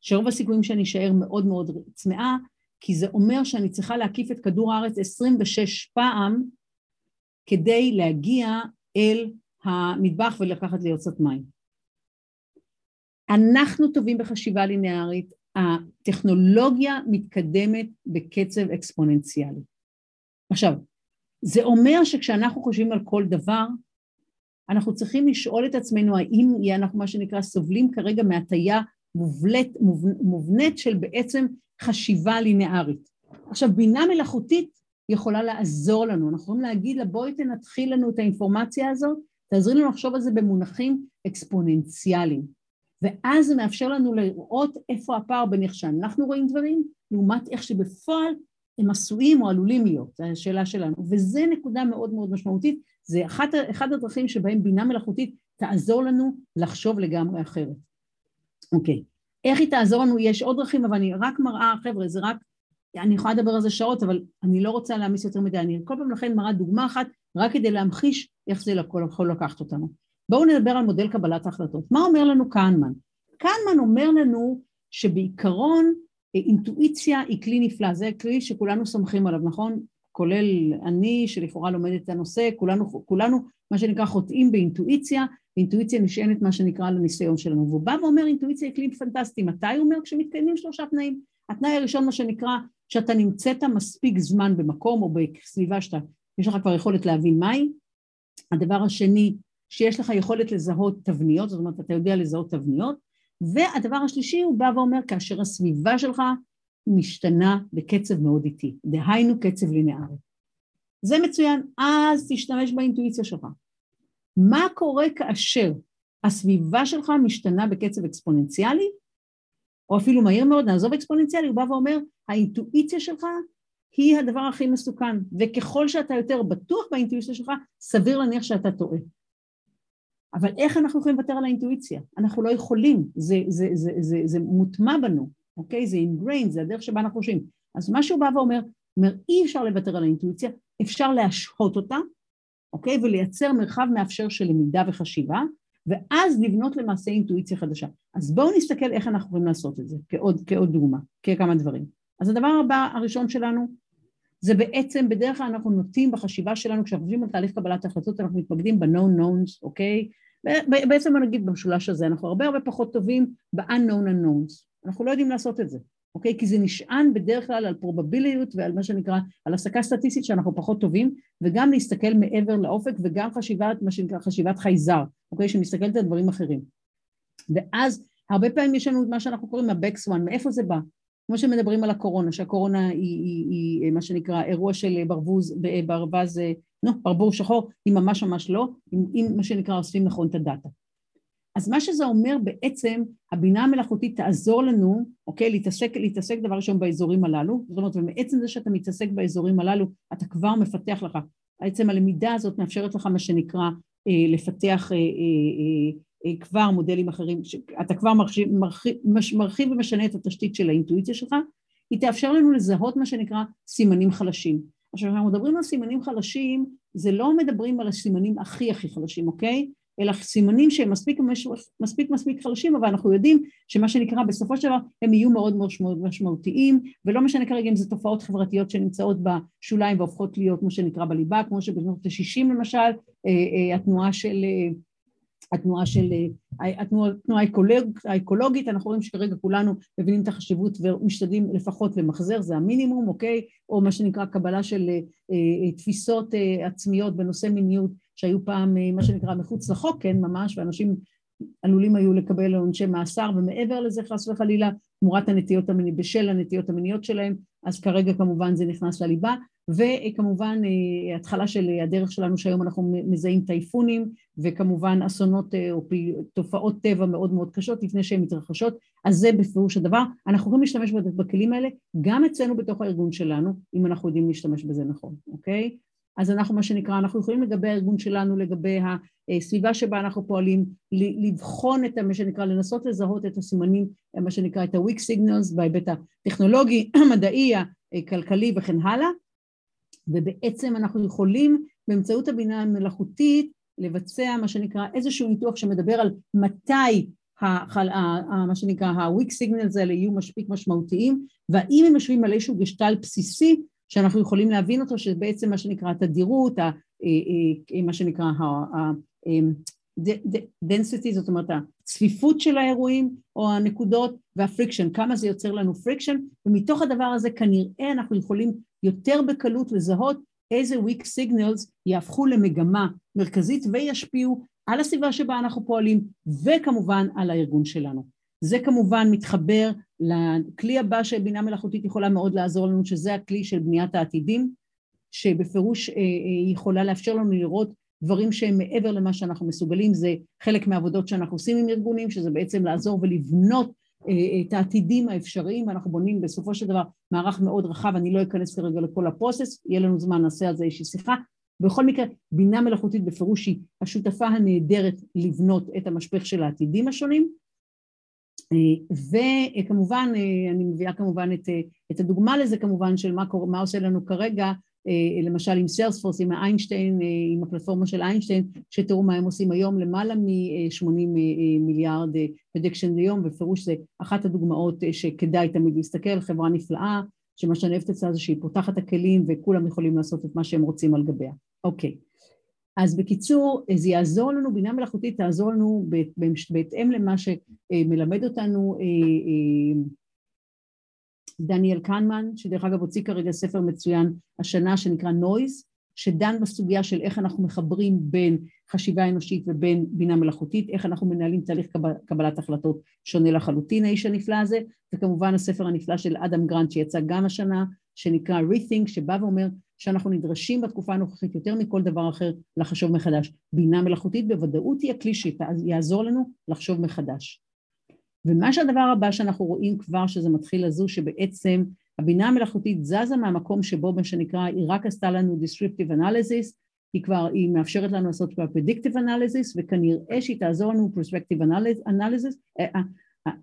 שרוב הסיכויים שאני אשאר מאוד מאוד צמאה, כי זה אומר שאני צריכה להקיף את כדור הארץ 26 פעם כדי להגיע אל המטבח ולקחת לי קצת מים. אנחנו טובים בחשיבה לינארית, הטכנולוגיה מתקדמת בקצב אקספוננציאלי. עכשיו, זה אומר שכשאנחנו חושבים על כל דבר, אנחנו צריכים לשאול את עצמנו האם אנחנו מה שנקרא סובלים כרגע מהטיה מובלט, מובנית של בעצם חשיבה לינארית. עכשיו, בינה מלאכותית יכולה לעזור לנו, אנחנו יכולים להגיד לה בואי תנתחי לנו את האינפורמציה הזאת, תעזרי לנו לחשוב על זה במונחים אקספוננציאליים. ואז זה מאפשר לנו לראות איפה הפער בין איך שאנחנו רואים דברים, לעומת איך שבפועל הם עשויים או עלולים להיות, זו השאלה שלנו. וזו נקודה מאוד מאוד משמעותית, זה אחת, אחד הדרכים שבהם בינה מלאכותית תעזור לנו לחשוב לגמרי אחרת. אוקיי, איך היא תעזור לנו? יש עוד דרכים, אבל אני רק מראה, חבר'ה, זה רק, אני יכולה לדבר על זה שעות, אבל אני לא רוצה להעמיס יותר מדי, אני כל פעם לכן מראה דוגמה אחת, רק כדי להמחיש איך זה יכול לקחת אותנו. בואו נדבר על מודל קבלת ההחלטות. מה אומר לנו קהנמן? קהנמן אומר לנו שבעיקרון אה, אינטואיציה היא כלי נפלא, זה כלי שכולנו סומכים עליו, נכון? כולל אני שלכאורה לומדת את הנושא, כולנו, כולנו מה שנקרא חוטאים באינטואיציה, אינטואיציה נשענת מה שנקרא על הניסיון שלנו, והוא בא ואומר אינטואיציה היא כלי פנטסטי, מתי הוא אומר? כשמתקיימים שלושה תנאים, התנאי הראשון מה שנקרא שאתה נמצאת מספיק זמן במקום או בסביבה שאתה, יש לך כבר יכולת להבין מהי, הדבר השני שיש לך יכולת לזהות תבניות, זאת אומרת אתה יודע לזהות תבניות, והדבר השלישי הוא בא ואומר כאשר הסביבה שלך משתנה בקצב מאוד איטי, דהיינו קצב לינארי. זה מצוין, אז תשתמש באינטואיציה שלך. מה קורה כאשר הסביבה שלך משתנה בקצב אקספוננציאלי, או אפילו מהיר מאוד, נעזוב אקספוננציאלי, הוא בא ואומר, האינטואיציה שלך היא הדבר הכי מסוכן, וככל שאתה יותר בטוח באינטואיציה שלך, סביר להניח שאתה טועה. אבל איך אנחנו יכולים לוותר על האינטואיציה? אנחנו לא יכולים, זה, זה, זה, זה, זה מוטמע בנו, אוקיי? זה ingrained, זה הדרך שבה אנחנו חושבים. אז מה שהוא בא ואומר, אומר אי אפשר לוותר על האינטואיציה, אפשר להשהות אותה, אוקיי? ולייצר מרחב מאפשר של למידה וחשיבה, ואז לבנות למעשה אינטואיציה חדשה. אז בואו נסתכל איך אנחנו יכולים לעשות את זה, כעוד, כעוד דוגמה, ככמה דברים. אז הדבר הבא, הראשון שלנו, זה בעצם, בדרך כלל אנחנו נוטים בחשיבה שלנו, כשאנחנו חושבים על תהליך קבלת ההחלטות, אנחנו מתמקדים ב-known knowns, אוקיי? בעצם נגיד במשולש הזה, אנחנו הרבה הרבה פחות טובים ב-unknown unknowns. אנחנו לא יודעים לעשות את זה, אוקיי? כי זה נשען בדרך כלל על פרובביליות ועל מה שנקרא, על הסקה סטטיסטית שאנחנו פחות טובים, וגם להסתכל מעבר לאופק וגם חשיבת, מה שנקרא חשיבת חייזר, אוקיי? שמסתכלת על דברים אחרים. ואז הרבה פעמים יש לנו את מה שאנחנו קוראים ה-back swan, מאיפה זה בא? כמו שמדברים על הקורונה, שהקורונה היא, היא, היא מה שנקרא אירוע של ברווז, ברווז, נו, ברבור שחור, היא ממש ממש לא, אם, אם מה שנקרא אוספים נכון את הדאטה. אז מה שזה אומר בעצם, הבינה המלאכותית תעזור לנו, אוקיי, להתעסק, להתעסק דבר ראשון באזורים הללו, זאת אומרת, ומעצם זה שאתה מתעסק באזורים הללו, אתה כבר מפתח לך, בעצם הלמידה הזאת מאפשרת לך מה שנקרא אה, לפתח אה, אה, אה, אה, כבר מודלים אחרים, אתה כבר מרחיב, מרחיב, מרחיב ומשנה את התשתית של האינטואיציה שלך, היא תאפשר לנו לזהות מה שנקרא סימנים חלשים. עכשיו, כשאנחנו מדברים על סימנים חלשים, זה לא מדברים על הסימנים הכי הכי חלשים, אוקיי? אלא סימנים שהם מספיק מספיק מספיק חלשים, אבל אנחנו יודעים שמה שנקרא בסופו של דבר הם יהיו מאוד מאוד משמעותיים, ולא משנה כרגע אם זה תופעות חברתיות שנמצאות בשוליים והופכות להיות כמו שנקרא בליבה, כמו שבשנות ה-60 למשל, אה, אה, התנועה של התנועה של, התנועה, התנועה האקולוג, האקולוגית, אנחנו רואים שכרגע כולנו מבינים את החשיבות ומשתדלים לפחות למחזר, זה המינימום, אוקיי? או מה שנקרא קבלה של אה, אה, תפיסות אה, עצמיות בנושא מיניות שהיו פעם אה, מה שנקרא מחוץ לחוק, כן, ממש, ואנשים עלולים היו לקבל עונשי מאסר, ומעבר לזה חס וחלילה, תמורת הנטיות המיניות, בשל הנטיות המיניות שלהם, אז כרגע כמובן זה נכנס לליבה, וכמובן אה, התחלה של הדרך שלנו שהיום אנחנו מזהים טייפונים וכמובן אסונות אה, או תופעות טבע מאוד מאוד קשות לפני שהן מתרחשות, אז זה בפירוש הדבר. אנחנו יכולים להשתמש בכלים האלה גם אצלנו בתוך הארגון שלנו, אם אנחנו יודעים להשתמש בזה נכון, אוקיי? אז אנחנו מה שנקרא, אנחנו יכולים לגבי הארגון שלנו, לגבי הסביבה שבה אנחנו פועלים, לבחון את מה שנקרא, לנסות לזהות את הסימנים, מה שנקרא את ה-weak signals בהיבט הטכנולוגי, *clears throat* המדעי, הכלכלי וכן הלאה, ובעצם אנחנו יכולים באמצעות הבינה המלאכותית לבצע מה שנקרא איזשהו ניתוח שמדבר על מתי החל, מה שנקרא ה-weak signals האלה יהיו מספיק משמעותיים והאם הם יושבים על איזשהו גשטלט בסיסי שאנחנו יכולים להבין אותו שבעצם מה שנקרא התדירות, אה, אה, מה שנקרא ה-density, זאת אומרת הצפיפות של האירועים או הנקודות וה friction, כמה זה יוצר לנו friction ומתוך הדבר הזה כנראה אנחנו יכולים יותר בקלות לזהות איזה weak signals יהפכו למגמה מרכזית וישפיעו על הסביבה שבה אנחנו פועלים וכמובן על הארגון שלנו. זה כמובן מתחבר לכלי הבא שבינה מלאכותית יכולה מאוד לעזור לנו שזה הכלי של בניית העתידים שבפירוש אה, אה, יכולה לאפשר לנו לראות דברים שהם מעבר למה שאנחנו מסוגלים, זה חלק מהעבודות שאנחנו עושים עם ארגונים שזה בעצם לעזור ולבנות את העתידים האפשריים, אנחנו בונים בסופו של דבר מערך מאוד רחב, אני לא אכנס כרגע לכל הפרוסס, יהיה לנו זמן, נעשה על זה איזושהי שיחה. בכל מקרה, בינה מלאכותית בפירוש היא השותפה הנהדרת לבנות את המשפך של העתידים השונים. אה, וכמובן, אה, אני מביאה כמובן את, את הדוגמה לזה כמובן של מה, קורה, מה עושה לנו כרגע אה, למשל עם Salesforce, עם ה Einstein, אה, עם הפלטפורמה של Einstein, שתראו מה הם עושים היום, למעלה מ-80 אה, מיליארד prediction ליום, בפירוש זה אחת הדוגמאות שכדאי תמיד להסתכל, חברה נפלאה, שמה שאני אוהבת אצלה זה שהיא פותחת את הכלים וכולם יכולים לעשות את מה שהם רוצים על גביה. אוקיי. אז בקיצור, זה יעזור לנו, בינה מלאכותית תעזור לנו בהתאם למה שמלמד אותנו דניאל קנמן, שדרך אגב הוציא כרגע ספר מצוין השנה שנקרא נויז, שדן בסוגיה של איך אנחנו מחברים בין חשיבה אנושית ובין בינה מלאכותית, איך אנחנו מנהלים תהליך קבל, קבלת החלטות שונה לחלוטין, האיש הנפלא הזה, וכמובן הספר הנפלא של אדם גרנט שיצא גם השנה, שנקרא Rethink, שבא ואומר שאנחנו נדרשים בתקופה הנוכחית יותר מכל דבר אחר לחשוב מחדש. בינה מלאכותית בוודאות היא הכלי שיעזור לנו לחשוב מחדש. ומה שהדבר הבא שאנחנו רואים כבר שזה מתחיל לזוז, שבעצם הבינה המלאכותית זזה מהמקום שבו מה שנקרא, היא רק עשתה לנו descriptive analysis, היא כבר, היא מאפשרת לנו לעשות כבר predictive analysis, וכנראה שהיא תעזור לנו perspective analysis,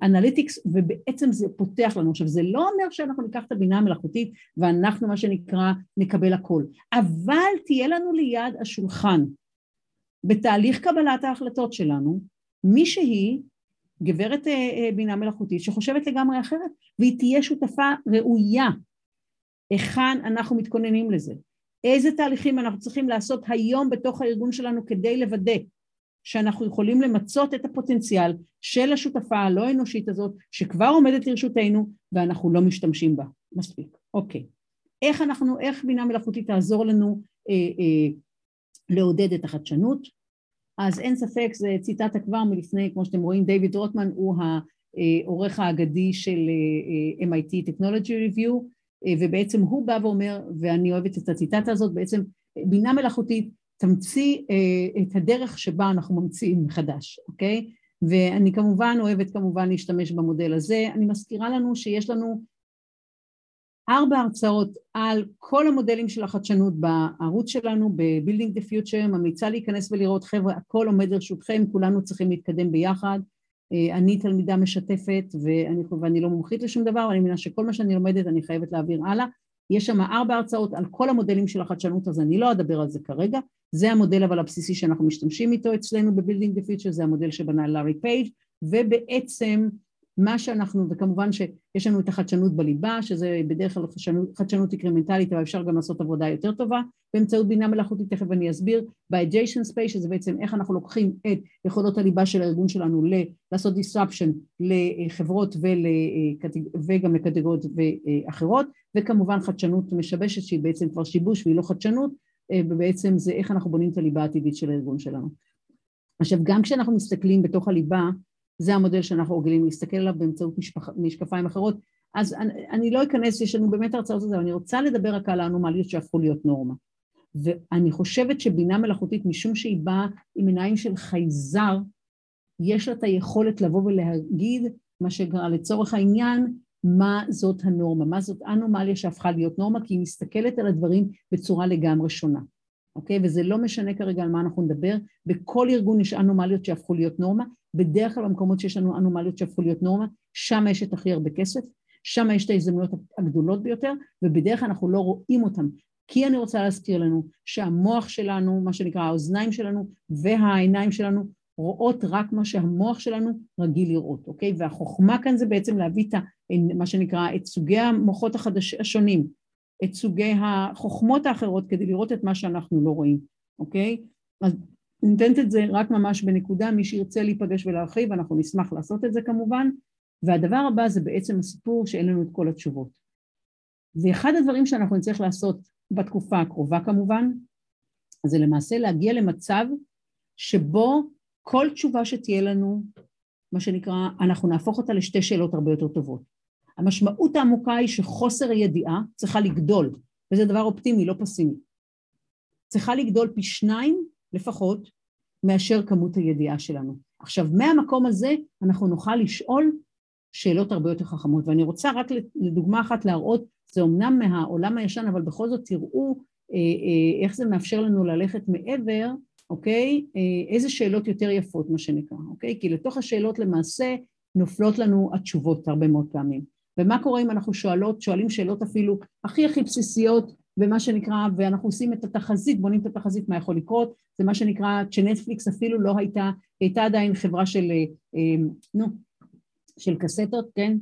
אנליטיקס, ובעצם זה פותח לנו. עכשיו, זה לא אומר שאנחנו ניקח את הבינה המלאכותית ואנחנו, מה שנקרא, נקבל הכל, אבל תהיה לנו ליד השולחן, בתהליך קבלת ההחלטות שלנו, מישהי גברת אה, אה, בינה מלאכותית שחושבת לגמרי אחרת והיא תהיה שותפה ראויה. היכן אנחנו מתכוננים לזה? איזה תהליכים אנחנו צריכים לעשות היום בתוך הארגון שלנו כדי לוודא שאנחנו יכולים למצות את הפוטנציאל של השותפה הלא אנושית הזאת שכבר עומדת לרשותנו ואנחנו לא משתמשים בה? מספיק. אוקיי. איך אנחנו איך בינה מלאכותית תעזור לנו אה, אה, לעודד את החדשנות אז אין ספק, זה ציטטה כבר מלפני, כמו שאתם רואים, דיוויד רוטמן הוא העורך האגדי של אה, MIT Technology Review, אה, ובעצם הוא בא ואומר, ואני אוהבת את הציטטה הזאת, בעצם בינה מלאכותית תמציא אה, את הדרך שבה אנחנו ממציאים מחדש, אוקיי? ואני כמובן אוהבת כמובן להשתמש במודל הזה. אני מזכירה לנו שיש לנו ארבע הרצאות על כל המודלים של החדשנות בערוץ שלנו, ב-Building the Future, ממליצה להיכנס ולראות, חבר'ה, הכל עומד לרשותכם, כולנו צריכים להתקדם ביחד. אה, אני תלמידה משתפת ואני, ואני לא מומחית לשום דבר, ואני מבינה שכל מה שאני לומדת אני חייבת להעביר הלאה. יש שם ארבע הרצאות על כל המודלים של החדשנות, אז אני לא אדבר על זה כרגע. זה המודל אבל הבסיסי שאנחנו משתמשים איתו אצלנו ב-Building the Future, זה המודל שבנה לארי פייג', ובעצם מה שאנחנו, וכמובן שיש לנו את החדשנות בליבה, שזה בדרך כלל חדשנות, חדשנות אינקרמנטלית, אבל אפשר גם לעשות עבודה יותר טובה באמצעות בינה מלאכותית, תכף אני אסביר, ב-adjacent space, שזה בעצם איך אנחנו לוקחים את יכולות הליבה של הארגון שלנו לעשות disruption לחברות ול, וגם לקטגוריות אחרות, וכמובן חדשנות משבשת שהיא בעצם כבר שיבוש והיא לא חדשנות, ובעצם זה איך אנחנו בונים את הליבה העתידית של הארגון שלנו. עכשיו גם כשאנחנו מסתכלים בתוך הליבה זה המודל שאנחנו רגילים להסתכל עליו באמצעות משפח, משקפיים אחרות. אז אני, אני לא אכנס, יש לנו באמת הרצאות על זה, אבל אני רוצה לדבר רק על האנומליות שהפכו להיות נורמה. ואני חושבת שבינה מלאכותית, משום שהיא באה עם עיניים של חייזר, יש לה את היכולת לבוא ולהגיד, מה שקרה לצורך העניין, מה זאת הנורמה, מה זאת אנומליה שהפכה להיות נורמה, כי היא מסתכלת על הדברים בצורה לגמרי שונה. אוקיי? וזה לא משנה כרגע על מה אנחנו נדבר, בכל ארגון יש אנומליות שהפכו להיות נורמה, בדרך כלל במקומות שיש לנו אנומליות שהפכו להיות נורמה, שם יש את הכי הרבה כסף, שם יש את ההזדמנויות הגדולות ביותר, ובדרך כלל אנחנו לא רואים אותן. כי אני רוצה להזכיר לנו שהמוח שלנו, מה שנקרא האוזניים שלנו והעיניים שלנו, רואות רק מה שהמוח שלנו רגיל לראות, אוקיי? והחוכמה כאן זה בעצם להביא את מה שנקרא את סוגי המוחות החדש, השונים, את סוגי החוכמות האחרות כדי לראות את מה שאנחנו לא רואים, אוקיי? אז נותנת את זה רק ממש בנקודה, מי שירצה להיפגש ולהרחיב, אנחנו נשמח לעשות את זה כמובן, והדבר הבא זה בעצם הסיפור שאין לנו את כל התשובות. ואחד הדברים שאנחנו נצטרך לעשות בתקופה הקרובה כמובן, זה למעשה להגיע למצב שבו כל תשובה שתהיה לנו, מה שנקרא, אנחנו נהפוך אותה לשתי שאלות הרבה יותר טובות. המשמעות העמוקה היא שחוסר הידיעה צריכה לגדול, וזה דבר אופטימי, לא פסימי. צריכה לגדול פי שניים לפחות מאשר כמות הידיעה שלנו. עכשיו, מהמקום הזה אנחנו נוכל לשאול שאלות הרבה יותר חכמות, ואני רוצה רק לדוגמה אחת להראות, זה אמנם מהעולם הישן, אבל בכל זאת תראו אה, אה, איך זה מאפשר לנו ללכת מעבר, אוקיי? אה, איזה שאלות יותר יפות, מה שנקרא, אוקיי? כי לתוך השאלות למעשה נופלות לנו התשובות הרבה מאוד פעמים. ומה קורה אם אנחנו שואלות, שואלים שאלות אפילו הכי הכי בסיסיות ומה שנקרא, ואנחנו עושים את התחזית, בונים את התחזית מה יכול לקרות, זה מה שנקרא, כשנטפליקס אפילו לא הייתה, הייתה עדיין חברה של, אה, אה, נו, של קסטות, כן?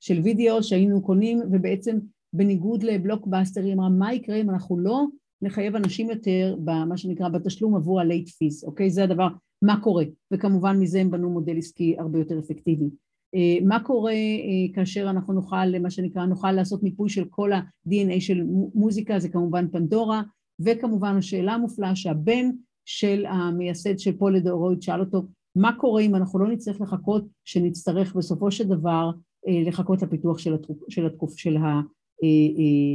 של וידאו שהיינו קונים, ובעצם בניגוד לבלוקבאסטר, היא אמרה מה יקרה אם אנחנו לא נחייב אנשים יותר במה שנקרא בתשלום עבור ה-late fees, אוקיי? זה הדבר, מה קורה? וכמובן מזה הם בנו מודל עסקי הרבה יותר אפקטיבי. אה, מה קורה אה, כאשר אנחנו נוכל, מה שנקרא, נוכל לעשות מיפוי של כל ה-DNA של מוזיקה, זה כמובן פנדורה, וכמובן השאלה המופלאה שהבן של המייסד של פולדורויד שאל אותו, מה קורה אם אנחנו לא נצטרך לחכות, שנצטרך בסופו של דבר אה, לחכות לפיתוח של, התקוף, של, התקוף, של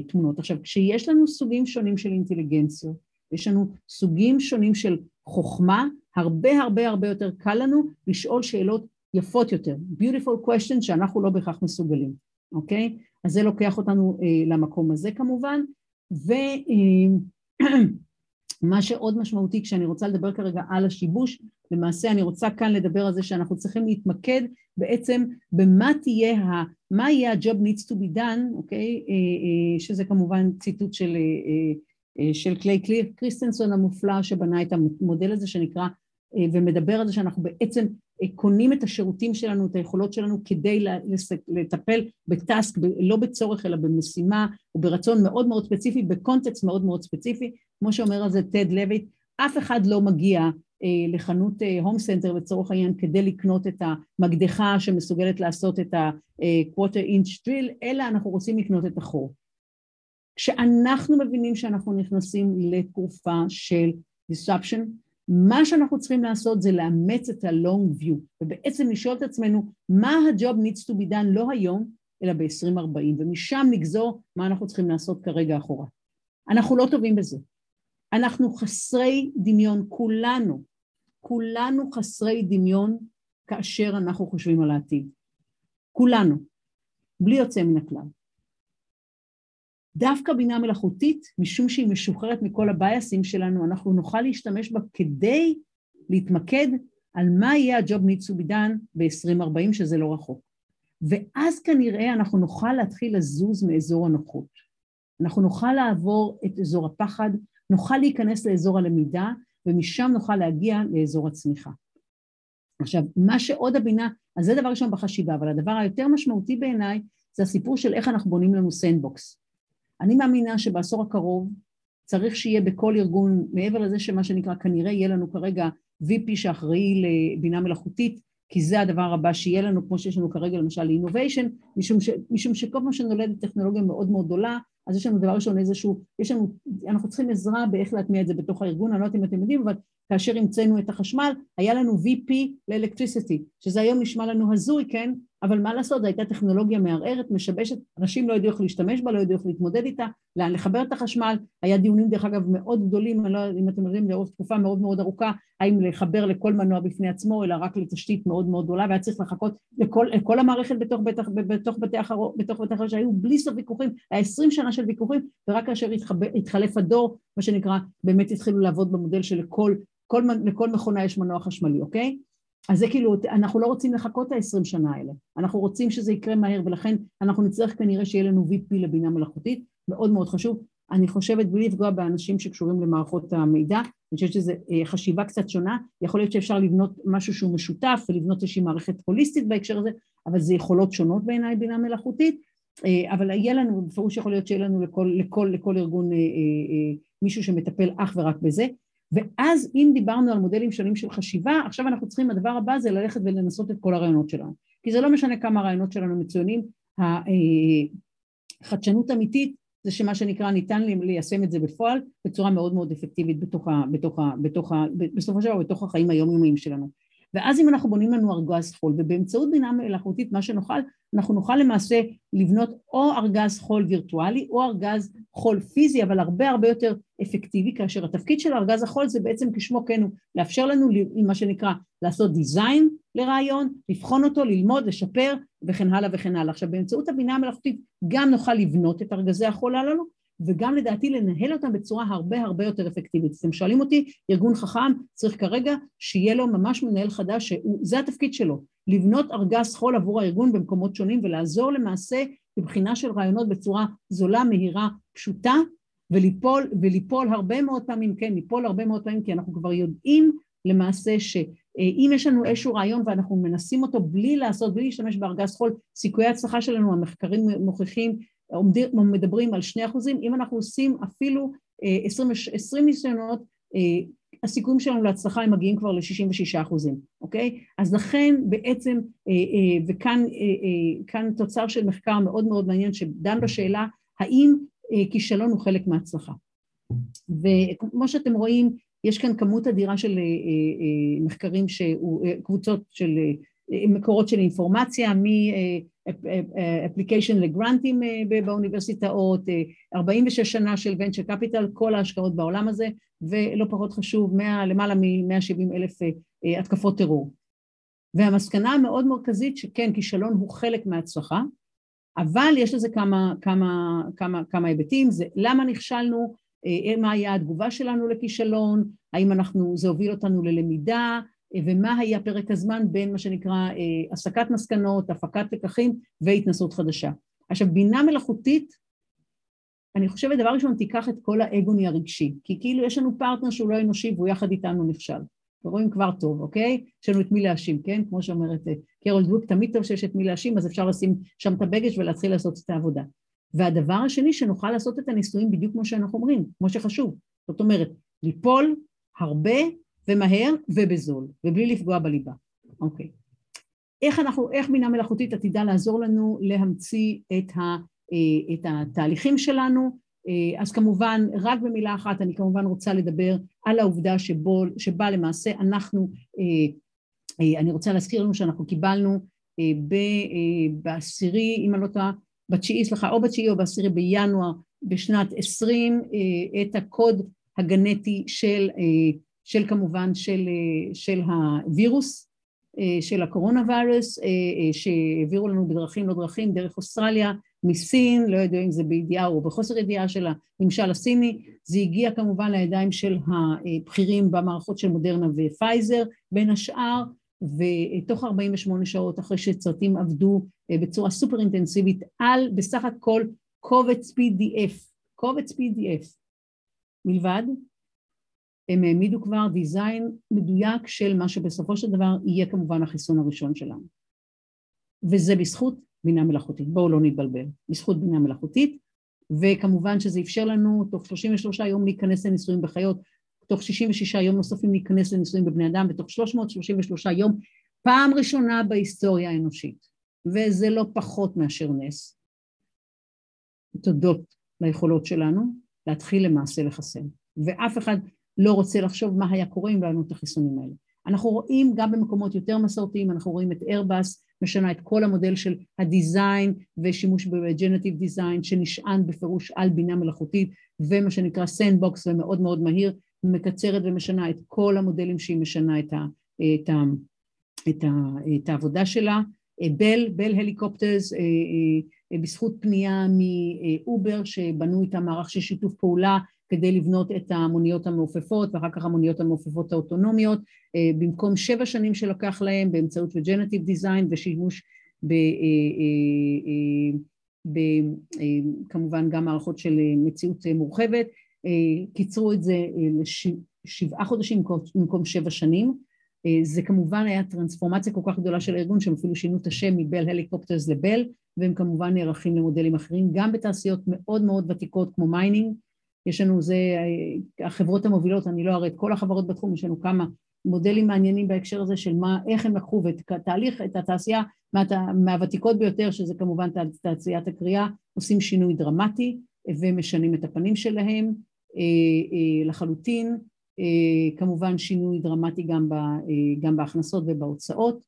התמונות. עכשיו, כשיש לנו סוגים שונים של אינטליגנציות, יש לנו סוגים שונים של חוכמה, הרבה הרבה הרבה יותר קל לנו לשאול שאלות יפות יותר, beautiful questions שאנחנו לא בהכרח מסוגלים, אוקיי? אז זה לוקח אותנו אה, למקום הזה כמובן, ומה אה, *clears throat* שעוד משמעותי כשאני רוצה לדבר כרגע על השיבוש, למעשה אני רוצה כאן לדבר על זה שאנחנו צריכים להתמקד בעצם במה תהיה, ה, מה יהיה ה-job needs to be done, אוקיי? אה, אה, שזה כמובן ציטוט של, אה, אה, של קליי קריסטנסון המופלא שבנה את המודל הזה שנקרא אה, ומדבר על זה שאנחנו בעצם קונים את השירותים שלנו, את היכולות שלנו כדי לטפל ב task, לא בצורך אלא במשימה או ברצון מאוד מאוד ספציפי, בקונטקסט מאוד מאוד ספציפי, כמו שאומר על זה טד לויט, אף אחד לא מגיע אה, לחנות הום סנטר לצורך העניין כדי לקנות את המקדחה שמסוגלת לעשות את ה-quarter inch drill, אלא אנחנו רוצים לקנות את החור. כשאנחנו מבינים שאנחנו נכנסים לתקופה של disruption, מה שאנחנו צריכים לעשות זה לאמץ את ה-long view, ובעצם לשאול את עצמנו מה ה-job needs to be done לא היום, אלא ב-2040, ומשם נגזור מה אנחנו צריכים לעשות כרגע אחורה. אנחנו לא טובים בזה. אנחנו חסרי דמיון, כולנו, כולנו חסרי דמיון כאשר אנחנו חושבים על העתיד. כולנו, בלי יוצא מן הכלל. דווקא בינה מלאכותית, משום שהיא משוחררת מכל הבייסים שלנו, אנחנו נוכל להשתמש בה כדי להתמקד על מה יהיה be done ב-2040, שזה לא רחוק. ואז כנראה אנחנו נוכל להתחיל לזוז מאזור הנוחות. אנחנו נוכל לעבור את אזור הפחד, נוכל להיכנס לאזור הלמידה, ומשם נוכל להגיע לאזור הצמיחה. עכשיו, מה שעוד הבינה, אז זה דבר ראשון בחשיבה, אבל הדבר היותר משמעותי בעיניי זה הסיפור של איך אנחנו בונים לנו sandbox. אני מאמינה שבעשור הקרוב צריך שיהיה בכל ארגון, מעבר לזה שמה שנקרא כנראה יהיה לנו כרגע VP שאחראי לבינה מלאכותית, כי זה הדבר הבא שיהיה לנו, כמו שיש לנו כרגע למשל ל-innovation, משום, משום שכל פעם שנולדת טכנולוגיה מאוד מאוד גדולה, אז יש לנו דבר ראשון איזשהו, יש לנו, אנחנו צריכים עזרה באיך להטמיע את זה בתוך הארגון, אני לא יודעת אם אתם יודעים, אבל כאשר המצאנו את החשמל, היה לנו VP לאלקטריסיטי, שזה היום נשמע לנו הזוי, כן? אבל מה לעשות, זו הייתה טכנולוגיה מערערת, משבשת, אנשים לא ידעו איך להשתמש בה, לא ידעו איך להתמודד איתה, לאן לחבר את החשמל, היה דיונים דרך אגב מאוד גדולים, אני לא יודעת אם אתם יודעים, לאורך תקופה מאוד מאוד ארוכה, האם לחבר לכל מנוע בפני עצמו, אלא רק לתשתית מאוד מאוד גדולה, והיה צריך לחכות לכל, לכל המערכת בתוך, בתוך, בתוך בתי החרות, שהיו בלי סוף ויכוחים, היה עשרים שנה של ויכוחים, ורק כאשר התחלף הדור, מה שנקרא, באמת התחילו לעבוד במודל שלכל כל, לכל מכונה יש מנוע חשמלי, אוקיי? אז זה כאילו, אנחנו לא רוצים לחכות את ה-20 שנה האלה, אנחנו רוצים שזה יקרה מהר ולכן אנחנו נצטרך כנראה שיהיה לנו VP לבינה מלאכותית, מאוד מאוד חשוב. אני חושבת בלי לפגוע באנשים שקשורים למערכות המידע, אני חושבת שזו אה, חשיבה קצת שונה, יכול להיות שאפשר לבנות משהו שהוא משותף ולבנות איזושהי מערכת הוליסטית בהקשר הזה, אבל זה יכולות שונות בעיניי בינה מלאכותית, אבל יהיה לנו, בפירוש יכול להיות שיהיה לנו לכל, לכל, לכל ארגון אה, מישהו שמטפל אך ורק בזה. ואז אם דיברנו על מודלים שונים של חשיבה, עכשיו אנחנו צריכים, הדבר הבא זה ללכת ולנסות את כל הרעיונות שלנו. כי זה לא משנה כמה הרעיונות שלנו מצוינים, החדשנות אמיתית זה שמה שנקרא ניתן ליישם את זה בפועל בצורה מאוד מאוד אפקטיבית בתוך ה, בתוך ה, בתוך ה, בסופו של דבר בתוך החיים היומיומיים שלנו. ואז אם אנחנו בונים לנו ארגז חול, ובאמצעות בינה מלאכותית מה שנוכל, אנחנו נוכל למעשה לבנות או ארגז חול וירטואלי או ארגז חול פיזי, אבל הרבה הרבה יותר אפקטיבי, כאשר התפקיד של ארגז החול זה בעצם כשמו כן הוא, לאפשר לנו מה שנקרא לעשות דיזיין לרעיון, לבחון אותו, ללמוד, לשפר וכן הלאה וכן הלאה. עכשיו באמצעות הבינה המלאכותית גם נוכל לבנות את ארגזי החול הללו וגם לדעתי לנהל אותם בצורה הרבה הרבה יותר אפקטיבית. אתם שואלים אותי, ארגון חכם צריך כרגע שיהיה לו ממש מנהל חדש, שזה התפקיד שלו, לבנות ארגז חול עבור הארגון במקומות שונים ולעזור למעשה בבחינה של רעיונות בצורה זולה, מהירה, פשוטה, וליפול, וליפול הרבה מאוד פעמים, כן, ליפול הרבה מאוד פעמים, כי אנחנו כבר יודעים למעשה שאם יש לנו איזשהו רעיון ואנחנו מנסים אותו בלי לעשות, בלי להשתמש בארגז חול, סיכויי ההצלחה שלנו, המחקרים מוכיחים עומדים, מדברים על שני אחוזים, אם אנחנו עושים אפילו 20, 20 ניסיונות, הסיכויים שלנו להצלחה הם מגיעים כבר ל-66 אחוזים, אוקיי? אז לכן בעצם, וכאן תוצר של מחקר מאוד מאוד מעניין שדן בשאלה האם כישלון הוא חלק מההצלחה. וכמו שאתם רואים, יש כאן כמות אדירה של מחקרים, קבוצות של מקורות של אינפורמציה, מאפליקיישן לגרנטים באוניברסיטאות, 46 שנה של ונצ'ר קפיטל, כל ההשקעות בעולם הזה, ולא פחות חשוב, למעלה מ-170 אלף התקפות טרור. והמסקנה המאוד מרכזית שכן, כישלון הוא חלק מההצלחה, אבל יש לזה כמה, כמה, כמה, כמה היבטים, זה למה נכשלנו, מה היה התגובה שלנו לכישלון, האם אנחנו, זה הוביל אותנו ללמידה, ומה היה פרק הזמן בין מה שנקרא הסקת מסקנות, הפקת לקחים והתנסות חדשה. עכשיו בינה מלאכותית, אני חושבת דבר ראשון תיקח את כל האגוני הרגשי, כי כאילו יש לנו פרטנר שהוא לא אנושי והוא יחד איתנו נכשל. ורואים כבר טוב, אוקיי? יש לנו את מי להאשים, כן? כמו שאומרת קרול דבוק, תמיד טוב שיש את מי להאשים, אז אפשר לשים שם את הבגש ולהתחיל לעשות את העבודה. והדבר השני, שנוכל לעשות את הניסויים בדיוק כמו שאנחנו אומרים, כמו שחשוב. זאת אומרת, ליפול הרבה ומהר ובזול, ובלי לפגוע בליבה. אוקיי. איך אנחנו, איך בינה מלאכותית עתידה לעזור לנו להמציא את, ה, את התהליכים שלנו? אז כמובן, רק במילה אחת, אני כמובן רוצה לדבר על העובדה שבו, שבה למעשה אנחנו, אני רוצה להזכיר לנו שאנחנו קיבלנו בעשירי, אם אני לא טועה, בתשיעי, סליחה, או בתשיעי או בעשירי בינואר בשנת עשרים, את הקוד הגנטי של של כמובן של, של הווירוס, של הקורונה וירוס, שהעבירו לנו בדרכים לא דרכים, דרך אוסטרליה, מסין, לא יודע אם זה בידיעה או בחוסר ידיעה של הממשל הסיני, זה הגיע כמובן לידיים של הבכירים במערכות של מודרנה ופייזר בין השאר, ותוך 48 שעות אחרי שצוותים עבדו בצורה סופר אינטנסיבית על בסך הכל קובץ PDF, קובץ PDF מלבד הם העמידו כבר דיזיין מדויק של מה שבסופו של דבר יהיה כמובן החיסון הראשון שלנו. וזה בזכות בינה מלאכותית, בואו לא נתבלבל, בזכות בינה מלאכותית, וכמובן שזה אפשר לנו תוך 33 יום להיכנס לניסויים בחיות, תוך 66 יום נוספים להיכנס לניסויים בבני אדם, ותוך 333 יום פעם ראשונה בהיסטוריה האנושית, וזה לא פחות מאשר נס. תודות ליכולות שלנו להתחיל למעשה לחסן, ואף אחד לא רוצה לחשוב מה היה קורה אם לא היו את החיסונים האלה. אנחנו רואים גם במקומות יותר מסורתיים, אנחנו רואים את איירבאס משנה את כל המודל של הדיזיין ושימוש בג'נטיב דיזיין שנשען בפירוש על בינה מלאכותית ומה שנקרא sandbox ומאוד מאוד מהיר, מקצרת ומשנה את כל המודלים שהיא משנה את, ה, את, ה, את, ה, את העבודה שלה. Bell, Bell Helicopters, בזכות פנייה מ Uber שבנו איתם מערך של שיתוף פעולה כדי לבנות את המוניות המעופפות ואחר כך המוניות המעופפות האוטונומיות במקום שבע שנים שלקח להם באמצעות ו generative design ושימוש ב, ב, כמובן גם מערכות של מציאות מורחבת. קיצרו את זה לשבעה חודשים במקום שבע שנים. זה כמובן היה טרנספורמציה כל כך גדולה של הארגון שהם אפילו שינו את השם מ Bell Helicopters ל Bell והם כמובן נערכים למודלים אחרים גם בתעשיות מאוד מאוד ותיקות כמו mining יש לנו זה, החברות המובילות, אני לא אראה את כל החברות בתחום, יש לנו כמה מודלים מעניינים בהקשר הזה של מה, איך הם לקחו ואת התהליך, את התעשייה מה, מהוותיקות ביותר, שזה כמובן תעשיית הקריאה, עושים שינוי דרמטי ומשנים את הפנים שלהם לחלוטין, כמובן שינוי דרמטי גם, ב, גם בהכנסות ובהוצאות,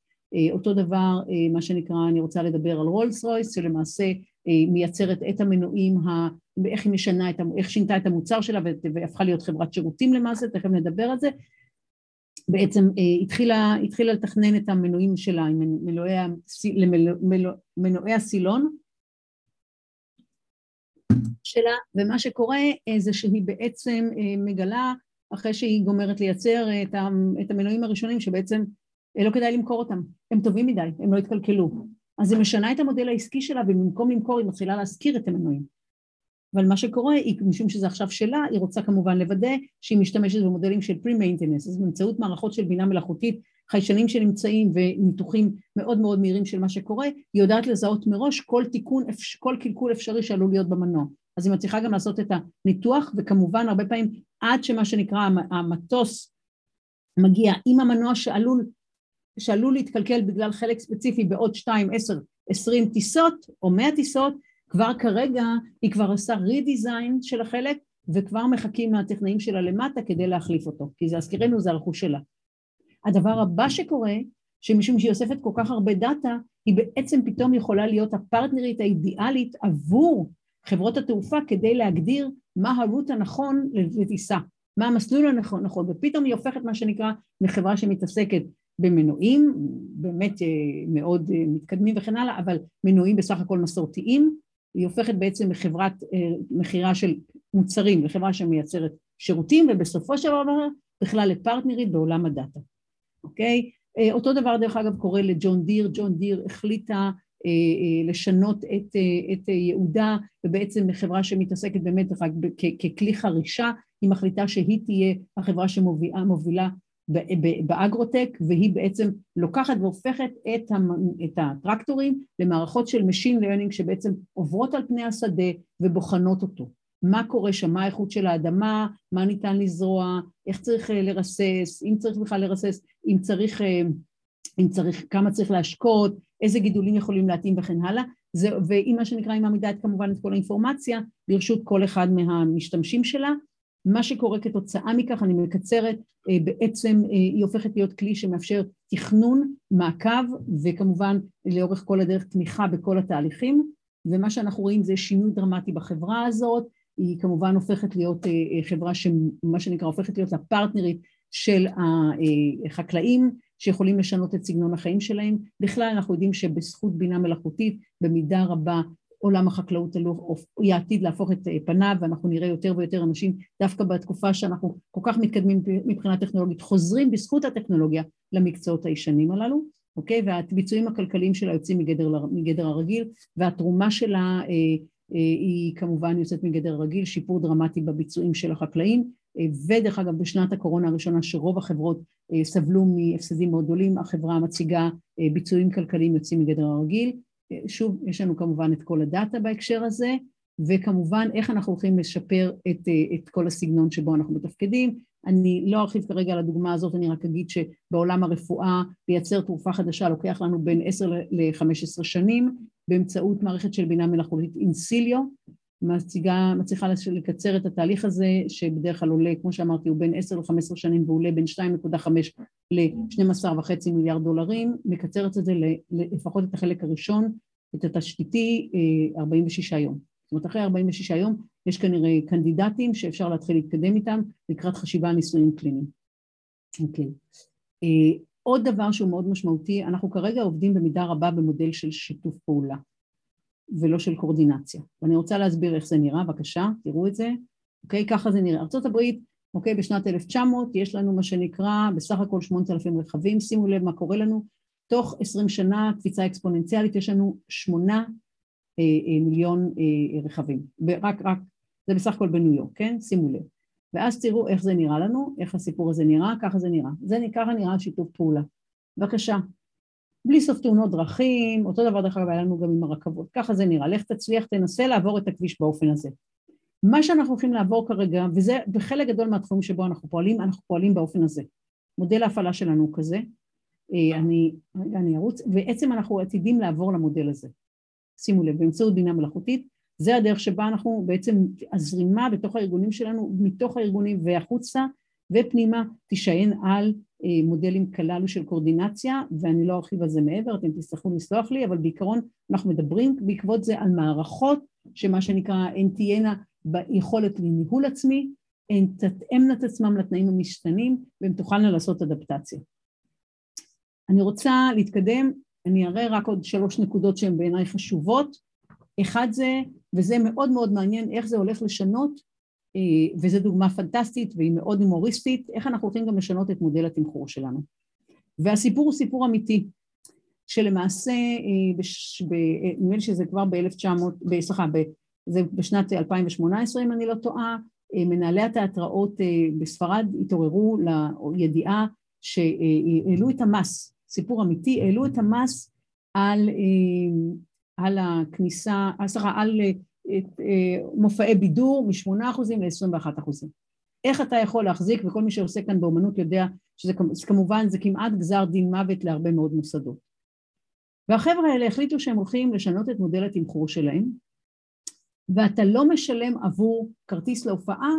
אותו דבר מה שנקרא, אני רוצה לדבר על רולס רויס, שלמעשה מייצרת את המנועים, איך היא משנה, את, איך שינתה את המוצר שלה והפכה להיות חברת שירותים למעשה, תכף נדבר על זה. בעצם התחילה, התחילה לתכנן את המנועים שלה מנועי, מנועי הסילון שלה, ומה שקורה זה שהיא בעצם מגלה, אחרי שהיא גומרת לייצר את המנועים הראשונים, שבעצם לא כדאי למכור אותם, הם טובים מדי, הם לא התקלקלו. אז היא משנה את המודל העסקי שלה ובמקום למכור היא מתחילה להשכיר את המנועים. אבל מה שקורה, היא, משום שזה עכשיו שלה, היא רוצה כמובן לוודא שהיא משתמשת במודלים של pre-maintenance, אז באמצעות מערכות של בינה מלאכותית, חיישנים שנמצאים וניתוחים מאוד מאוד מהירים של מה שקורה, היא יודעת לזהות מראש כל תיקון, כל קלקול אפשרי שעלול להיות במנוע. אז היא מצליחה גם לעשות את הניתוח, וכמובן הרבה פעמים עד שמה שנקרא המטוס מגיע עם המנוע שעלול, שעלול להתקלקל בגלל חלק ספציפי בעוד 2, 10, 20 טיסות או 100 טיסות, כבר כרגע היא כבר עושה רידיזיין של החלק וכבר מחכים מהטכנאים שלה למטה כדי להחליף אותו, כי זה הזכירנו זה הרכוש שלה. הדבר הבא שקורה, שמשום שהיא אוספת כל כך הרבה דאטה, היא בעצם פתאום יכולה להיות הפרטנרית האידיאלית עבור חברות התעופה כדי להגדיר מה הרוט הנכון לטיסה, מה המסלול הנכון, נכון, ופתאום היא הופכת מה שנקרא מחברה שמתעסקת במנועים, באמת אה, מאוד אה, מתקדמים וכן הלאה, אבל מנועים בסך הכל מסורתיים, היא הופכת בעצם מחברת אה, מכירה של מוצרים לחברה שמייצרת שירותים, ובסופו של דבר בכלל לפרטנרית בעולם הדאטה, אוקיי? אותו דבר דרך אגב קורה לג'ון דיר, ג'ון דיר החליטה אה, אה, לשנות את, אה, את ייעודה ובעצם חברה שמתעסקת באמת רק ככלי חרישה היא מחליטה שהיא תהיה החברה שמובילה באגרוטק והיא בעצם לוקחת והופכת את, את הטרקטורים למערכות של Machine Learning שבעצם עוברות על פני השדה ובוחנות אותו. מה קורה שם, מה האיכות של האדמה, מה ניתן לזרוע, איך צריך לרסס, אם צריך בכלל לרסס, אם צריך, אם צריך, כמה צריך להשקות, איזה גידולים יכולים להתאים וכן הלאה, זה, והיא מה שנקרא היא מעמידה כמובן את כל האינפורמציה לרשות כל אחד מהמשתמשים שלה. מה שקורה כתוצאה מכך, אני מקצרת, אה, בעצם אה, היא הופכת להיות כלי שמאפשר תכנון, מעקב וכמובן לאורך כל הדרך תמיכה בכל התהליכים ומה שאנחנו רואים זה שינוי דרמטי בחברה הזאת, היא כמובן הופכת להיות אה, חברה שמה שנקרא הופכת להיות הפרטנרית של החקלאים שיכולים לשנות את סגנון החיים שלהם. בכלל אנחנו יודעים שבזכות בינה מלאכותית במידה רבה עולם החקלאות יעתיד להפוך את פניו ואנחנו נראה יותר ויותר אנשים דווקא בתקופה שאנחנו כל כך מתקדמים מבחינה טכנולוגית חוזרים בזכות הטכנולוגיה למקצועות הישנים הללו, אוקיי? והביצועים הכלכליים שלה יוצאים מגדר, מגדר הרגיל והתרומה שלה אה, אה, היא כמובן יוצאת מגדר הרגיל, שיפור דרמטי בביצועים של החקלאים ודרך אגב בשנת הקורונה הראשונה שרוב החברות אה, סבלו מהפסדים מאוד גדולים, החברה מציגה אה, ביצועים כלכליים יוצאים מגדר הרגיל. אה, שוב, יש לנו כמובן את כל הדאטה בהקשר הזה, וכמובן איך אנחנו הולכים לשפר את, את כל הסגנון שבו אנחנו מתפקדים. אני לא ארחיב כרגע על הדוגמה הזאת, אני רק אגיד שבעולם הרפואה לייצר תרופה חדשה לוקח לנו בין 10 ל-15 שנים באמצעות מערכת של בינה מלאכותית אינסיליו, מציגה, מצליחה לקצר את התהליך הזה שבדרך כלל עולה, כמו שאמרתי, הוא בין 10 ל-15 שנים ועולה בין 2.5 ל-12.5 מיליארד דולרים, מקצרת את זה לפחות את החלק הראשון, את התשתיתי 46 אה, יום. זאת אומרת אחרי 46 יום יש כנראה קנדידטים שאפשר להתחיל להתקדם איתם לקראת חשיבה על ניסויים קליניים. אוקיי. אה, עוד דבר שהוא מאוד משמעותי, אנחנו כרגע עובדים במידה רבה במודל של שיתוף פעולה. ולא של קורדינציה. ואני רוצה להסביר איך זה נראה, בבקשה, תראו את זה. אוקיי, ככה זה נראה. ארה"ב, אוקיי, בשנת 1900 יש לנו מה שנקרא בסך הכל 8,000 רכבים, שימו לב מה קורה לנו, תוך 20 שנה קפיצה אקספוננציאלית יש לנו 8 אה, אה, מיליון אה, רכבים, רק, רק, זה בסך הכל בניו יורק, כן? שימו לב. ואז תראו איך זה נראה לנו, איך הסיפור הזה נראה, ככה זה נראה. זה ככה נראה שיתוף פעולה. בבקשה, בלי סוף תאונות דרכים, אותו דבר דרך אגב היה לנו גם עם הרכבות, ככה זה נראה, לך תצליח, תנסה לעבור את הכביש באופן הזה. מה שאנחנו הולכים לעבור כרגע, וזה בחלק גדול מהתחומים שבו אנחנו פועלים, אנחנו פועלים באופן הזה. מודל ההפעלה שלנו הוא כזה, אה, אני, רגע אני ארוץ, בעצם אנחנו עתידים לעבור למודל הזה. שימו לב, באמצעות בינה מלאכותית, זה הדרך שבה אנחנו בעצם, הזרימה בתוך הארגונים שלנו, מתוך הארגונים והחוצה ופנימה תישען על מודלים כללו של קורדינציה ואני לא ארחיב על זה מעבר, אתם תצטרכו לסלוח לי, אבל בעיקרון אנחנו מדברים בעקבות זה על מערכות שמה שנקרא הן תהיינה ביכולת לניהול עצמי, הן תתאמנה את עצמם לתנאים המשתנים והן תוכלנה לעשות אדפטציה. אני רוצה להתקדם, אני אראה רק עוד שלוש נקודות שהן בעיניי חשובות. אחד זה, וזה מאוד מאוד מעניין, איך זה הולך לשנות אה, וזו דוגמה פנטסטית והיא מאוד הומוריסטית, איך אנחנו הולכים גם לשנות את מודל התמחור שלנו. והסיפור הוא סיפור אמיתי, שלמעשה, אה, נדמה לי שזה כבר ב-1900, סליחה, זה בשנת 2018 אם אני לא טועה, מנהלי התיאטראות בספרד התעוררו לידיעה שהעלו את המס, סיפור אמיתי, העלו את המס על, על הכניסה, סליחה, על מופעי בידור מ-8% ל-21%. איך אתה יכול להחזיק, וכל מי שעושה כאן באומנות יודע שזה כמובן, זה כמעט גזר דין מוות להרבה מאוד מוסדות. והחבר'ה האלה החליטו שהם הולכים לשנות את מודל התמחור שלהם, ואתה לא משלם עבור כרטיס להופעה,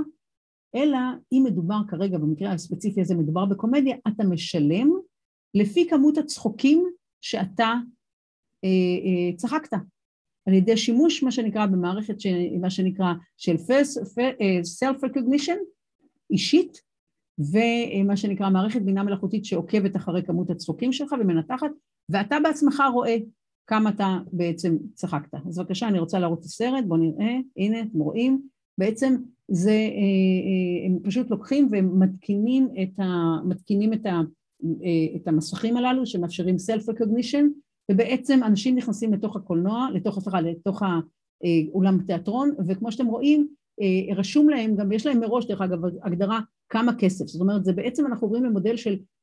אלא אם מדובר כרגע, במקרה הספציפי הזה מדובר בקומדיה, אתה משלם לפי כמות הצחוקים שאתה אה, אה, צחקת, על ידי שימוש מה שנקרא במערכת, ש, מה שנקרא של אה, self-recognition, אישית, ומה שנקרא מערכת בינה מלאכותית שעוקבת אחרי כמות הצחוקים שלך ומנתחת, ואתה בעצמך רואה כמה אתה בעצם צחקת. אז בבקשה, אני רוצה להראות את הסרט, בואו נראה, הנה, אתם רואים, בעצם זה, אה, אה, הם פשוט לוקחים ומתקינים את, ה, את, ה, את המסכים הללו שמאפשרים self-recognition, ובעצם אנשים נכנסים לתוך הקולנוע, לתוך, סליחה, לתוך האולם תיאטרון, וכמו שאתם רואים, רשום להם, גם יש להם מראש דרך אגב הגדרה כמה כסף, זאת אומרת זה בעצם אנחנו עוברים למודל של אה, אה, אה,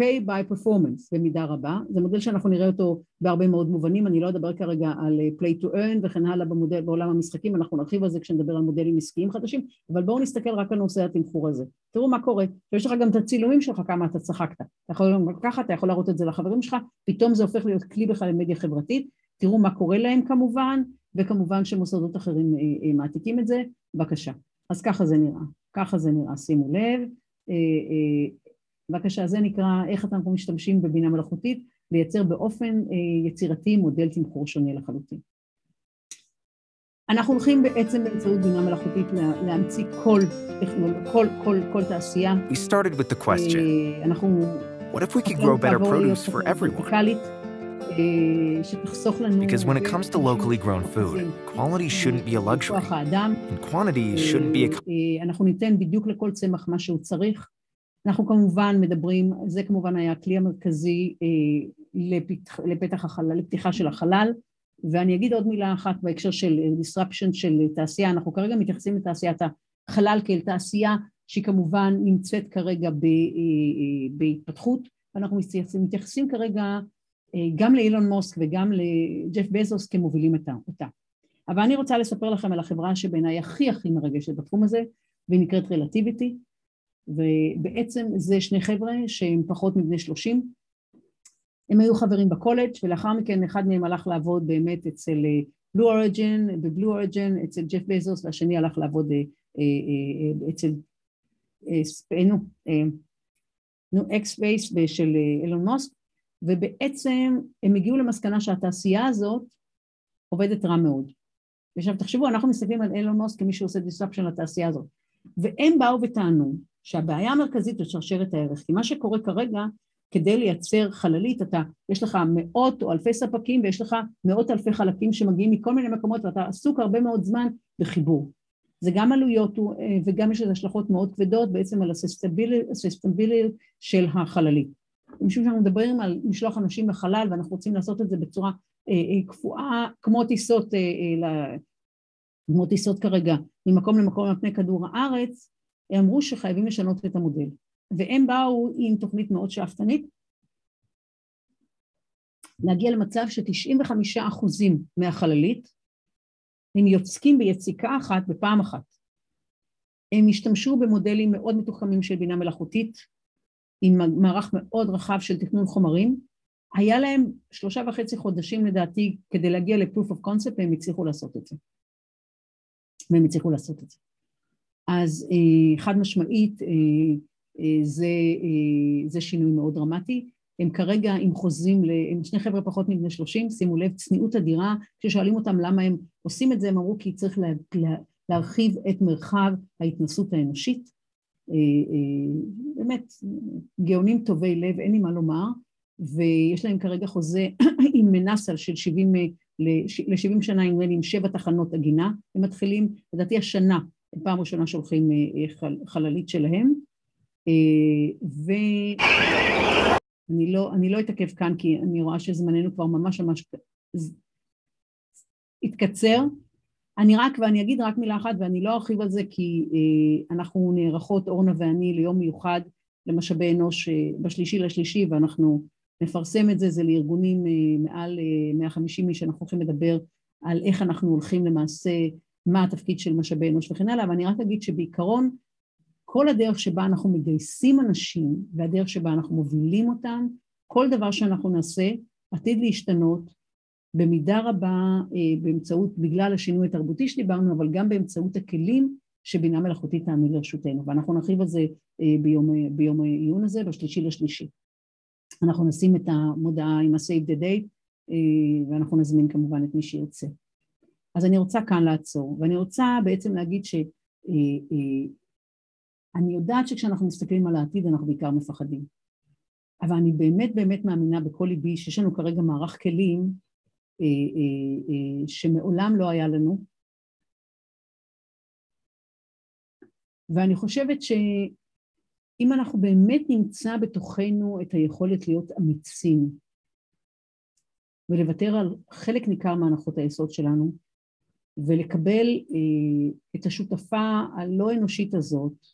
pay by performance במידה רבה, זה מודל שאנחנו נראה אותו בהרבה מאוד מובנים, אני לא אדבר כרגע על play to earn וכן הלאה במודל, בעולם המשחקים, אנחנו נרחיב על זה כשנדבר על מודלים עסקיים חדשים, אבל בואו נסתכל רק על נושא התמחור הזה. תראו מה קורה, ויש לך גם את הצילומים שלך כמה אתה צחקת, אתה יכול לקחת, אתה יכול להראות את זה לחברים שלך, פתאום זה הופך להיות כלי בכלל למדיה חברתית, תראו מה קורה להם כמובן, וכמובן שמוסדות אחרים מעתיקים את זה, בבקשה. אז ככה זה נראה, ככה זה נראה, שימו לב. בבקשה, זה נקרא איך אנחנו משתמשים בבינה מלאכותית לייצר באופן יצירתי מודל תמחור שונה לחלוטין. אנחנו הולכים בעצם באמצעות בינה מלאכותית להמציא כל טכנולוגיה, כל, כל, כל תעשייה. We started with the question, אנחנו... what if we could grow better produce for everyone? לנו... Because when it comes to locally grown food, quality shouldn't be a luxury, and quantity shouldn't be a אנחנו ניתן בדיוק לכל צמח מה שהוא צריך. אנחנו כמובן מדברים, זה כמובן היה הכלי המרכזי לפתח, לפתח החלל, לפתיחה של החלל, ואני אגיד עוד מילה אחת בהקשר של disruption של תעשייה, אנחנו כרגע מתייחסים לתעשיית החלל כאל תעשייה שהיא כמובן נמצאת כרגע בהתפתחות, ואנחנו מתייחסים כרגע גם לאילון מוסק וגם לג'ף בזוס כמובילים אותה. אבל אני רוצה לספר לכם על החברה שבעיניי הכי הכי מרגשת בתחום הזה, והיא נקראת רלטיביטי, ובעצם זה שני חבר'ה שהם פחות מבני שלושים, הם היו חברים בקולג' ולאחר מכן אחד מהם הלך לעבוד באמת אצל Blue Origin, ב Blue Origin אצל ג'ף בזוס והשני הלך לעבוד אצל נו, נו X Space של אילון מוסק ובעצם הם הגיעו למסקנה שהתעשייה הזאת עובדת רע מאוד. עכשיו תחשבו, אנחנו מסתכלים על אילון מוסק כמי שעושה disruption לתעשייה הזאת, והם באו וטענו שהבעיה המרכזית זה שרשרת הערך, כי מה שקורה כרגע, כדי לייצר חללית, אתה, יש לך מאות או אלפי ספקים ויש לך מאות אלפי חלקים שמגיעים מכל מיני מקומות ואתה עסוק הרבה מאוד זמן בחיבור. זה גם עלויות וגם יש לזה השלכות מאוד כבדות בעצם על הסיסטמביליות של החללית. משום שאנחנו מדברים על משלוח אנשים לחלל ואנחנו רוצים לעשות את זה בצורה קפואה כמו טיסות, כמו טיסות כרגע ממקום למקום על פני כדור הארץ, אמרו שחייבים לשנות את המודל. והם באו עם תוכנית מאוד שאפתנית, להגיע למצב ש-95 אחוזים מהחללית הם יוצקים ביציקה אחת בפעם אחת. הם השתמשו במודלים מאוד מתוחכמים של בינה מלאכותית, עם מערך מאוד רחב של תכנון חומרים, היה להם שלושה וחצי חודשים לדעתי כדי להגיע ל-proof of concept והם הצליחו לעשות את זה. והם הצליחו לעשות את זה. אז חד משמעית זה, זה שינוי מאוד דרמטי. הם כרגע עם חוזים, הם שני חבר'ה פחות מבני שלושים, שימו לב, צניעות אדירה, כששואלים אותם למה הם עושים את זה, הם אמרו כי צריך לה, לה, להרחיב את מרחב ההתנסות האנושית. באמת, גאונים טובי לב, אין לי מה לומר, ויש להם כרגע חוזה *clears throat* עם נאס"א של 70, ל-70 שנה, נדמה לי, עם שבע תחנות עגינה, הם מתחילים, לדעתי השנה, פעם ראשונה שולחים חללית שלהם, ואני לא, לא אתעכב כאן כי אני רואה שזמננו כבר ממש ממש התקצר, אני רק, ואני אגיד רק מילה אחת, ואני לא ארחיב על זה, כי אה, אנחנו נערכות, אורנה ואני, ליום מיוחד למשאבי אנוש אה, בשלישי לשלישי, ואנחנו נפרסם את זה, זה לארגונים אה, מעל אה, 150 איש, אנחנו הולכים לדבר על איך אנחנו הולכים למעשה, מה התפקיד של משאבי אנוש וכן הלאה, ואני רק אגיד שבעיקרון, כל הדרך שבה אנחנו מגייסים אנשים, והדרך שבה אנחנו מובילים אותם, כל דבר שאנחנו נעשה עתיד להשתנות במידה רבה אה, באמצעות, בגלל השינוי התרבותי שדיברנו, אבל גם באמצעות הכלים שבינה מלאכותית תעמיד לרשותנו, ואנחנו נרחיב על זה אה, ביום, אה, ביום העיון הזה, בשלישי לשלישי. אנחנו נשים את המודעה עם ה-save the date, ואנחנו נזמין כמובן את מי שירצה. אז אני רוצה כאן לעצור, ואני רוצה בעצם להגיד ש... אני יודעת שכשאנחנו מסתכלים על העתיד אנחנו בעיקר מפחדים, אבל אני באמת באמת מאמינה בכל ליבי שיש לנו כרגע מערך כלים אה, אה, אה, שמעולם לא היה לנו. ואני חושבת שאם אנחנו באמת נמצא בתוכנו את היכולת להיות אמיצים ולוותר על חלק ניכר מהנחות היסוד שלנו ולקבל את השותפה הלא אנושית הזאת,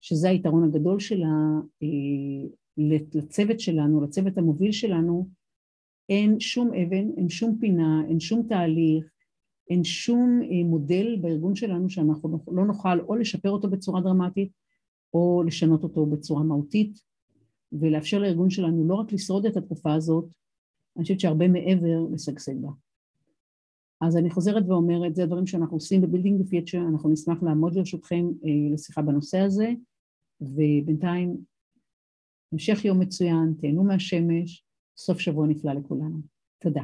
שזה היתרון הגדול שלה לצוות שלנו, לצוות המוביל שלנו, אין שום אבן, אין שום פינה, אין שום תהליך, אין שום אה, מודל בארגון שלנו שאנחנו לא נוכל או לשפר אותו בצורה דרמטית או לשנות אותו בצורה מהותית ולאפשר לארגון שלנו לא רק לשרוד את התקופה הזאת, אני חושבת שהרבה מעבר לשגשג בה. אז אני חוזרת ואומרת, זה הדברים שאנחנו עושים ב building the אנחנו נשמח לעמוד לרשותכם אה, לשיחה בנושא הזה, ובינתיים המשך יום מצוין, תהנו מהשמש, סוף שבוע נפלא לכולנו. תודה.